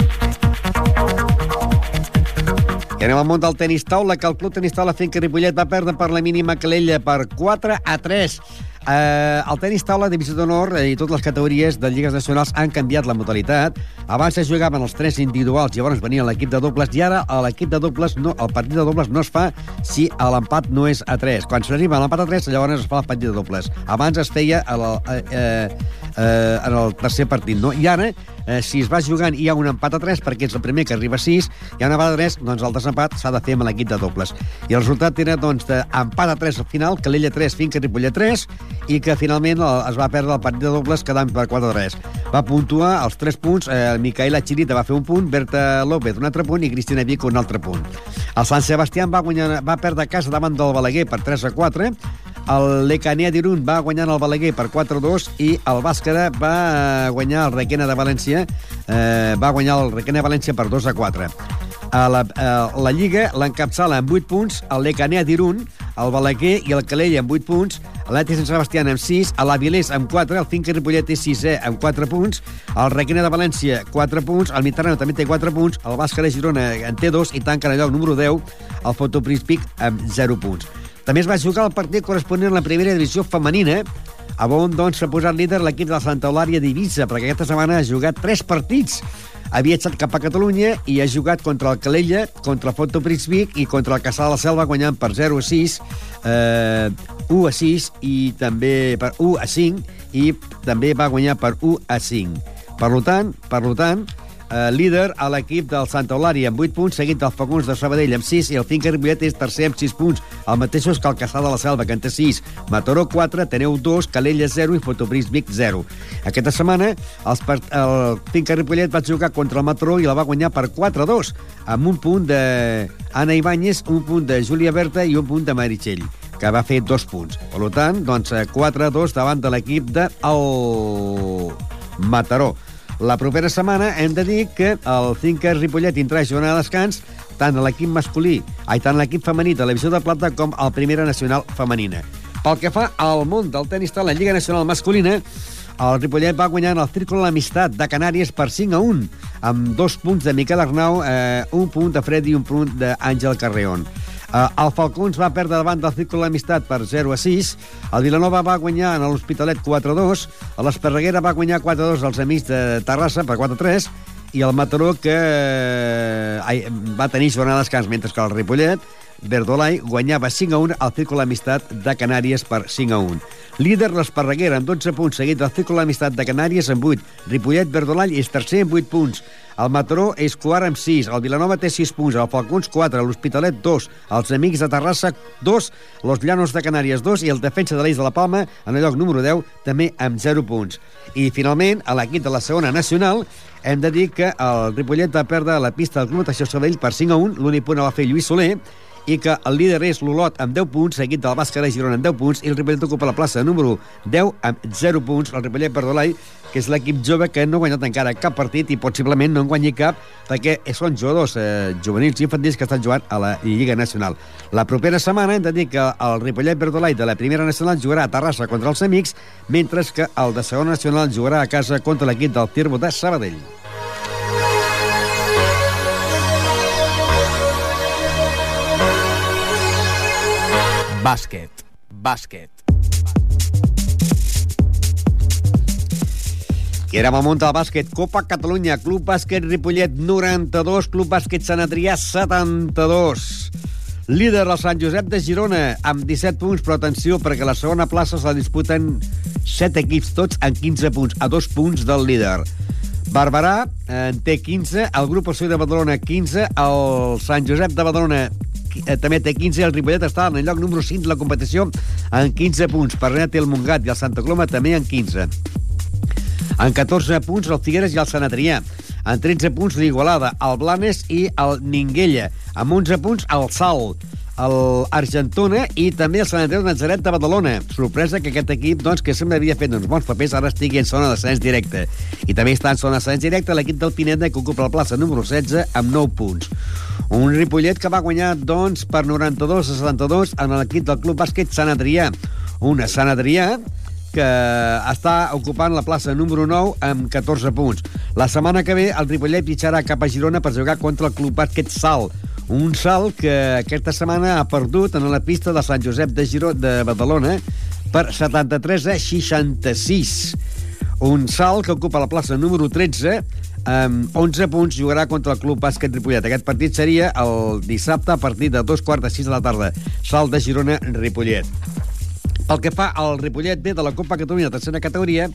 I anem al món del tenis taula, que el Club Tenis Taula Finca Ripollet va perdre per la mínima calella per 4 a 3. Eh, el tenis taula, divisió d'honor eh, i totes les categories de lligues nacionals han canviat la modalitat. Abans es jugaven els tres individuals, llavors venia l'equip de dobles, i ara a l'equip de dobles, no, el partit de dobles no es fa si l'empat no és a 3. Quan s'arriba a l'empat a 3, llavors es fa el partit de dobles. Abans es feia la, eh, eh, eh, en el tercer partit, no? I ara, eh, si es va jugant i hi ha un empat a 3, perquè és el primer que arriba a 6, hi ha un empat a 3, doncs el desempat s'ha de fer amb l'equip de dobles. I el resultat era, doncs, d'empat a 3 al final, Calella 3, Finca Ripollet 3, i que finalment es va perdre el partit de dobles quedant per 4 a 3. Va puntuar els 3 punts, eh, Micaela Chirita va fer un punt, Berta López un altre punt i Cristina Vico un altre punt. El Sant Sebastián va, guanyar, va perdre a casa davant del Balaguer per 3 a 4, el Lecanea d'Irun va guanyar el Balaguer per 4-2 i el Bàscara va eh, guanyar el Requena de València eh, va guanyar el Requena de València per 2 a 4. A la, a la Lliga l'encapçala amb 8 punts el Lecanea d'Irun, el Balaguer i el Calella amb 8 punts, l'Eti Sant Sebastián amb 6, el Avilés amb 4, el Finca Ripollet és 6è amb 4 punts, el Requena de València 4 punts, el Mitrano també té 4 punts, el Bàscara Girona en té 2 i tanca en el lloc número 10 el Fotopríspic amb 0 punts. També es va jugar el partit corresponent a la primera divisió femenina, a on doncs, s'ha posat líder l'equip de la Santa Eulària d'Eivissa, perquè aquesta setmana ha jugat tres partits. Ha viatjat cap a Catalunya i ha jugat contra el Calella, contra el Foto Prisvic i contra el Caçà de la Selva, guanyant per 0 a 6, eh, 1 a 6 i també per 1 a 5 i també va guanyar per 1 a 5. Per tant, per tant, eh, líder a l'equip del Santa Eulària amb 8 punts, seguit del Faguns de Sabadell amb 6 i el Finca Ripollet és tercer amb 6 punts, el mateixos que el Caçà de la Selva, que en té 6. Mataró 4, Teneu 2, Calella 0 i Fotopris Vic 0. Aquesta setmana els part... el Finca Ripollet va jugar contra el Mataró i la va guanyar per 4-2, amb un punt de Anna Ibáñez, un punt de Júlia Berta i un punt de Meritxell que va fer dos punts. Per tant, doncs, 4-2 davant de l'equip de el Mataró. La propera setmana hem de dir que el Finca Ripollet tindrà jornada de descans tant a l'equip masculí, ai, tant l'equip femení de la divisió de plata com al Primera Nacional Femenina. Pel que fa al món del tenis de la Lliga Nacional Masculina, el Ripollet va guanyar el Círculo de l'Amistat de Canàries per 5 a 1, amb dos punts de Miquel Arnau, eh, un punt de Fred i un punt d'Àngel Carreón. Uh, el Falcons va perdre davant del Círculo de l'Amistat per 0 a 6, el Vilanova va guanyar en l'Hospitalet 4 a 2, l'Esparreguera va guanyar 4 a 2 als Amics de Terrassa per 4 a 3, i el Mataró que eh, va tenir jornada de descans, mentre que el Ripollet Verdolai guanyava 5 a 1 al Círculo d'Amistat de Canàries per 5 a 1. Líder l'Esparreguera amb 12 punts, seguit del Círculo d'Amistat de Canàries amb 8. Ripollet Verdolai és tercer amb 8 punts. El Mataró és quart amb 6, el Vilanova té 6 punts, el Falcons 4, l'Hospitalet 2, els Amics de Terrassa 2, los Llanos de Canàries 2 i el defensa de l'Eix de la Palma, en el lloc número 10, també amb 0 punts. I finalment, a l'equip de la segona nacional, hem de dir que el Ripollet va perdre la pista del Club Natació Sabell per 5 a 1, l'únic punt el va fer Lluís Soler, i que el líder és l'Olot amb 10 punts, seguit del Bàsquet de Girona amb 10 punts, i el Ripollet ocupa la plaça número 10 amb 0 punts. El Ripollet Verdolai, que és l'equip jove que no ha guanyat encara cap partit i possiblement no en guanyi cap perquè són jugadors eh, juvenils i infantils que estan jugant a la Lliga Nacional. La propera setmana hem de dir que el Ripollet Verdolai de la Primera Nacional jugarà a Terrassa contra els amics, mentre que el de Segona Nacional jugarà a casa contra l'equip del Tirbo de Sabadell. Bàsquet. Bàsquet. I érem al món del bàsquet. Copa Catalunya, Club Bàsquet Ripollet 92, Club Bàsquet Sant Adrià 72. Líder el Sant Josep de Girona amb 17 punts, però atenció, perquè la segona plaça se la disputen 7 equips, tots amb 15 punts, a dos punts del líder. Barberà eh, en té 15, el grup Ossoi de Badalona 15, el Sant Josep de Badalona eh, també té 15 i el Ripollet està en el lloc número 5 de la competició amb 15 punts. Parrenet té el Montgat i el Santa Coloma també en 15. En 14 punts el Figueres i el Sant Adrià. En 13 punts l'Igualada, el Blanes i el Ninguella. Amb 11 punts el Salt, el Argentona i també el Sant Andreu de Nazaret de Badalona. Sorpresa que aquest equip, doncs, que sempre havia fet uns bons papers, ara estigui en zona d'ascens directe. I també està en zona d'ascens directe l'equip del Pineda, que ocupa la plaça número 16 amb 9 punts. Un Ripollet que va guanyar, doncs, per 92 a 72 en l'equip del Club Bàsquet Sant Adrià. Una Sant Adrià que està ocupant la plaça número 9 amb 14 punts. La setmana que ve el Ripollet pitjarà cap a Girona per jugar contra el Club Bàsquet Salt. Un salt que aquesta setmana ha perdut en la pista de Sant Josep de Giró de Badalona per 73 a 66. Un salt que ocupa la plaça número 13 amb 11 punts jugarà contra el Club Bàsquet Ripollet. Aquest partit seria el dissabte a partir de dos quarts de sis de la tarda. Salt de Girona, Ripollet. Pel que fa al Ripollet B de la Copa Catalunya tercera categoria,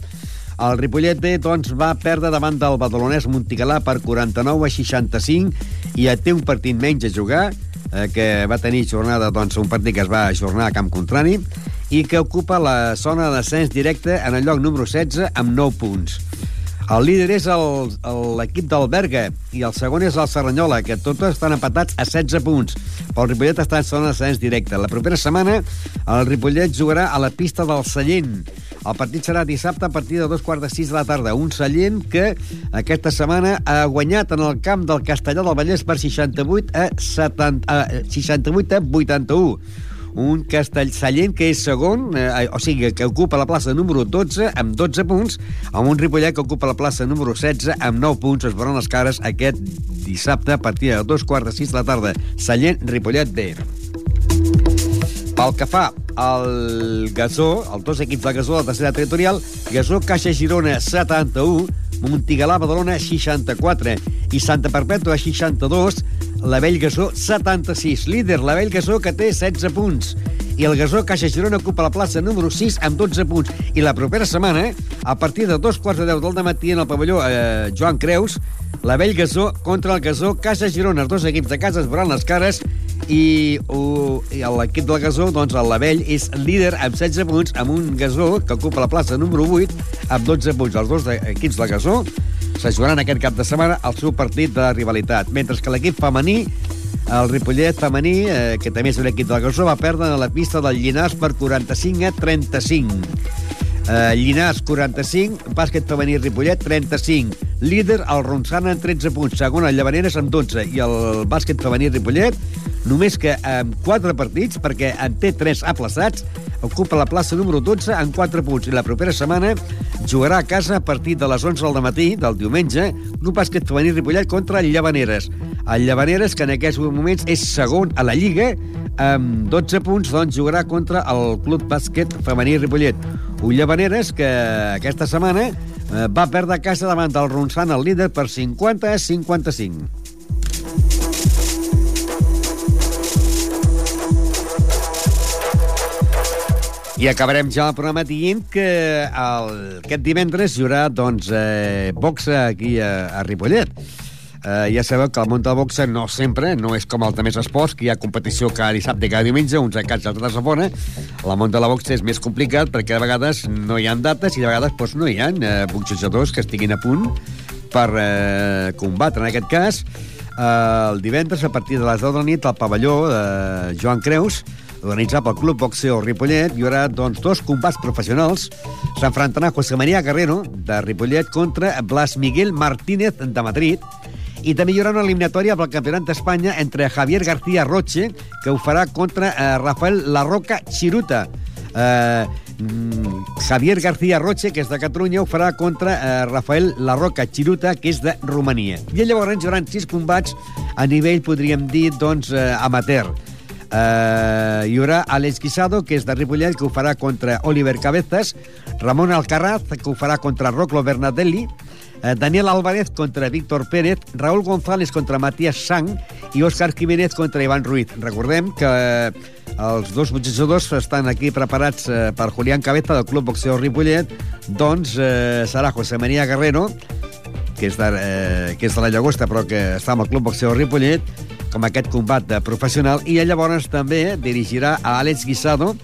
el Ripollet B doncs, va perdre davant del badalonès Montigalà per 49 a 65 i ja té un partit menys a jugar, eh, que va tenir jornada, doncs, un partit que es va ajornar a camp contrari i que ocupa la zona d'ascens directe en el lloc número 16 amb 9 punts. El líder és l'equip del Berga i el segon és el Serranyola, que tots estan empatats a 16 punts. Però el Ripollet està en zona d'ascens directe. La propera setmana el Ripollet jugarà a la pista del Sallent. El partit serà dissabte a partir de dos quarts de sis de la tarda. Un Sallent que aquesta setmana ha guanyat en el camp del Castellà del Vallès per 68 a, 70, a 68 a 81 un Castellsallent que és segon, eh, o sigui, que ocupa la plaça número 12 amb 12 punts, amb un Ripollet que ocupa la plaça número 16 amb 9 punts. Es veuran les cares aquest dissabte a partir de dos quarts de sis de la tarda. Sallent, Ripollet B. Pel que fa al Gasó, els dos equips del Gasó de la tercera territorial, Gasó Caixa Girona 71, Montigalà Badalona 64 i Santa Perpètua 62, la Vell Gasó 76. Líder, la Vell Gasó que té 16 punts. I el Gasó Caixa Girona ocupa la plaça número 6 amb 12 punts. I la propera setmana, a partir de dos quarts de deu del matí en el pavelló eh, Joan Creus, la Vell Gasó contra el Gasó Caixa Girona. Els dos equips de casa es veuran les cares i, uh, i l'equip del Gasó, doncs el Lavell, és líder amb 16 punts, amb un Gasó que ocupa la plaça número 8 amb 12 punts. Els dos equips del Gasó se jugaran aquest cap de setmana el seu partit de rivalitat, mentre que l'equip femení el Ripollet femení, eh, que també és un equip del Gasó, va perdre a la pista del Llinars per 45 a 35. Eh, Llinars, 45, bàsquet femení Ripollet, 35. Líder, el Ronçana, amb 13 punts. Segon, el Llavaneres, amb 12. I el bàsquet femení Ripollet, només que amb 4 partits, perquè en té 3 aplaçats, ocupa la plaça número 12 amb 4 punts. I la propera setmana jugarà a casa a partir de les 11 del matí del diumenge, grup bàsquet femení Ripollet contra el Llavaneres. El Llavaneres, que en aquests moments és segon a la Lliga, amb 12 punts, doncs jugarà contra el Club Bàsquet Femení Ripollet. Un Llavaneres que aquesta setmana eh, va perdre a casa davant del Ronçana, el líder, per 50 a 55. I acabarem ja el programa dient que el, aquest divendres hi haurà doncs, eh, boxa aquí a, a Ripollet. Eh, ja sabeu que el món del boxa no sempre, no és com el de més esports, que hi ha competició cada dissabte i cada diumenge, uns a casa altres a fora. El món de la boxa és més complicat perquè de vegades no hi ha dates i de vegades doncs, no hi ha eh, boxejadors que estiguin a punt per eh, combatre. En aquest cas, eh, el divendres a partir de les 10 de la nit al pavelló de Joan Creus, organitzat pel Club Boxeo Ripollet, hi haurà doncs, dos combats professionals. S'enfrontarà José María Guerrero, de Ripollet, contra Blas Miguel Martínez, de Madrid, i també hi haurà una eliminatòria pel Campionat d'Espanya entre Javier García Roche, que ho farà contra eh, Rafael Larroca Chiruta. Eh, mm, Javier García Roche, que és de Catalunya, ho farà contra eh, Rafael Larroca Chiruta, que és de Romania. I llavors hi haurà sis combats a nivell, podríem dir, doncs, eh, amateur. Uh, hi haurà Alex Guisado, que és de Ripollet, que ho farà contra Oliver Cabezas, Ramon Alcaraz, que ho farà contra Roclo Bernadelli, uh, Daniel Álvarez contra Víctor Pérez, Raúl González contra Matías Sang i Òscar Jiménez contra Ivan Ruiz. Recordem que uh, els dos boxejadors estan aquí preparats uh, per Julián Cabeza del Club Boxeo Ripollet, doncs uh, serà José María Guerrero, que és, de, eh, que és de la Llagosta, però que està amb el Club Boxeo Ripollet, com aquest combat de professional, i llavors també dirigirà a Àlex Guisado,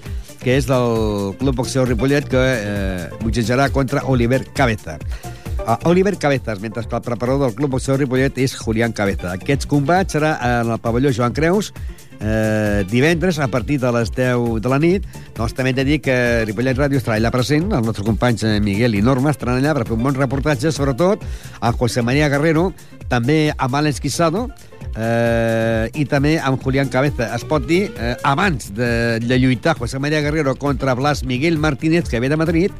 que és del Club Boxeo Ripollet, que eh, boxejarà contra Oliver Cabeza. Uh, Oliver Cabezas, mentre que el preparador del Club Boxeo Ripollet és Julián Cabeza. Aquests combats serà en el pavelló Joan Creus, eh, divendres a partir de les 10 de la nit. Doncs també hem de dir que Ripollet Ràdio estarà allà present, els nostres companys eh, Miguel i Norma estaran allà per fer un bon reportatge, sobretot a José María Guerrero, també amb Àlex Quisado, eh, i també amb Julián Cabeza. Es pot dir, eh, abans de, de lluitar José María Guerrero contra Blas Miguel Martínez, que ve de Madrid,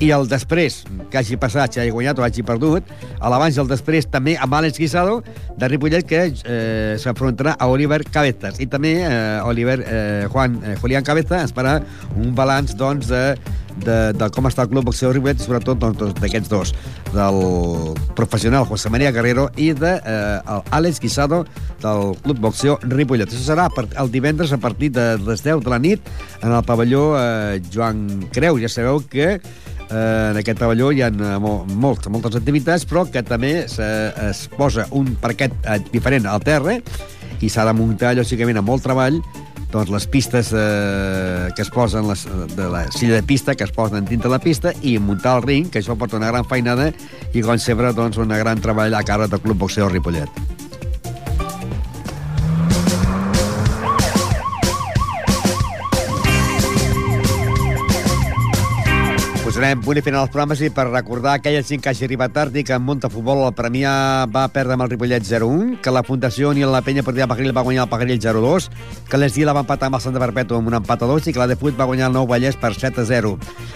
i el després, que hagi passat, si hagi guanyat o hagi perdut, a l'abans i el després també amb Àlex Guisado, de Ripollet, que eh, s'enfrontarà a Oliver Cabezas. I també eh, Oliver, eh, Juan, eh, Julián Cabeza ens farà un balanç, doncs, de, de, de com està el club boxeo Ripollet, sobretot doncs, d'aquests dos, del professional José María Guerrero i de eh, Àlex Guisado del club boxeo Ripollet. Això serà el divendres a partir de les 10 de la nit en el pavelló eh, Joan Creu. Ja sabeu que en aquest pavelló hi ha eh, mo moltes, moltes activitats, però que també se, es posa un parquet eh, diferent al terra i s'ha de muntar, lògicament, amb molt treball, doncs les pistes eh, que es posen, les, de la silla de pista, que es posen dintre la pista, i muntar el ring, que això porta una gran feinada, i com sempre, doncs, un gran treball a càrrec del Club Boxeo Ripollet. Posarem punt i final als programes i per recordar aquella gent que hagi arribat tard i que en Monta Futbol el Premià va perdre amb el Ripollet 0-1, que la Fundació ni la Penya Partida Pajaril va guanyar el Pajaril 0-2, que l'Esdila va empatar amb el Santa Perpètua amb un empat a 2 i que la de Fut va guanyar el Nou Vallès per 7-0.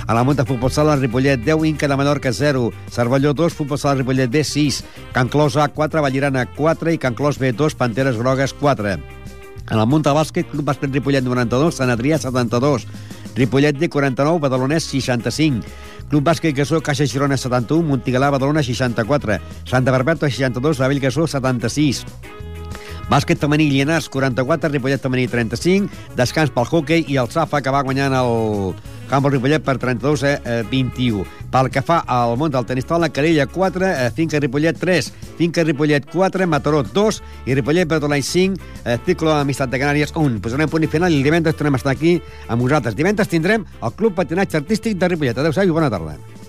A la Monta Futbol Sala, el Ripollet 10, Inca de Menorca 0, Cervelló 2, Futbol Sala Ripollet B 6, Can Clos A 4, Vallirana 4 i Can Clos B 2, Panteres Grogues 4. En el Munta Bàsquet, Club Bàsquet Ripollet 92, Sant Adrià 72, Ripollet de 49, Badalonès 65, Club Bàsquet Gasó, Caixa Girona 71, Montigalà, Badalona 64, Santa Barbeta 62, La Vell Gasó 76, Bàsquet femení Llenars 44, Ripollet femení 35, descans pel hockey i el Safa que va guanyant el camp del Ripollet per 32 a eh, 21. Pel que fa al món del tenis taula, Carella 4, eh, Finca Ripollet 3, Finca Ripollet 4, Mataró 2 i Ripollet Bertolany 5, eh, Ciclo Amistat de Canàries 1. Posarem punt i final i divendres tornem a estar aquí amb vosaltres. Divendres tindrem el Club Patinatge Artístic de Ripollet. Adéu-siau i bona tarda.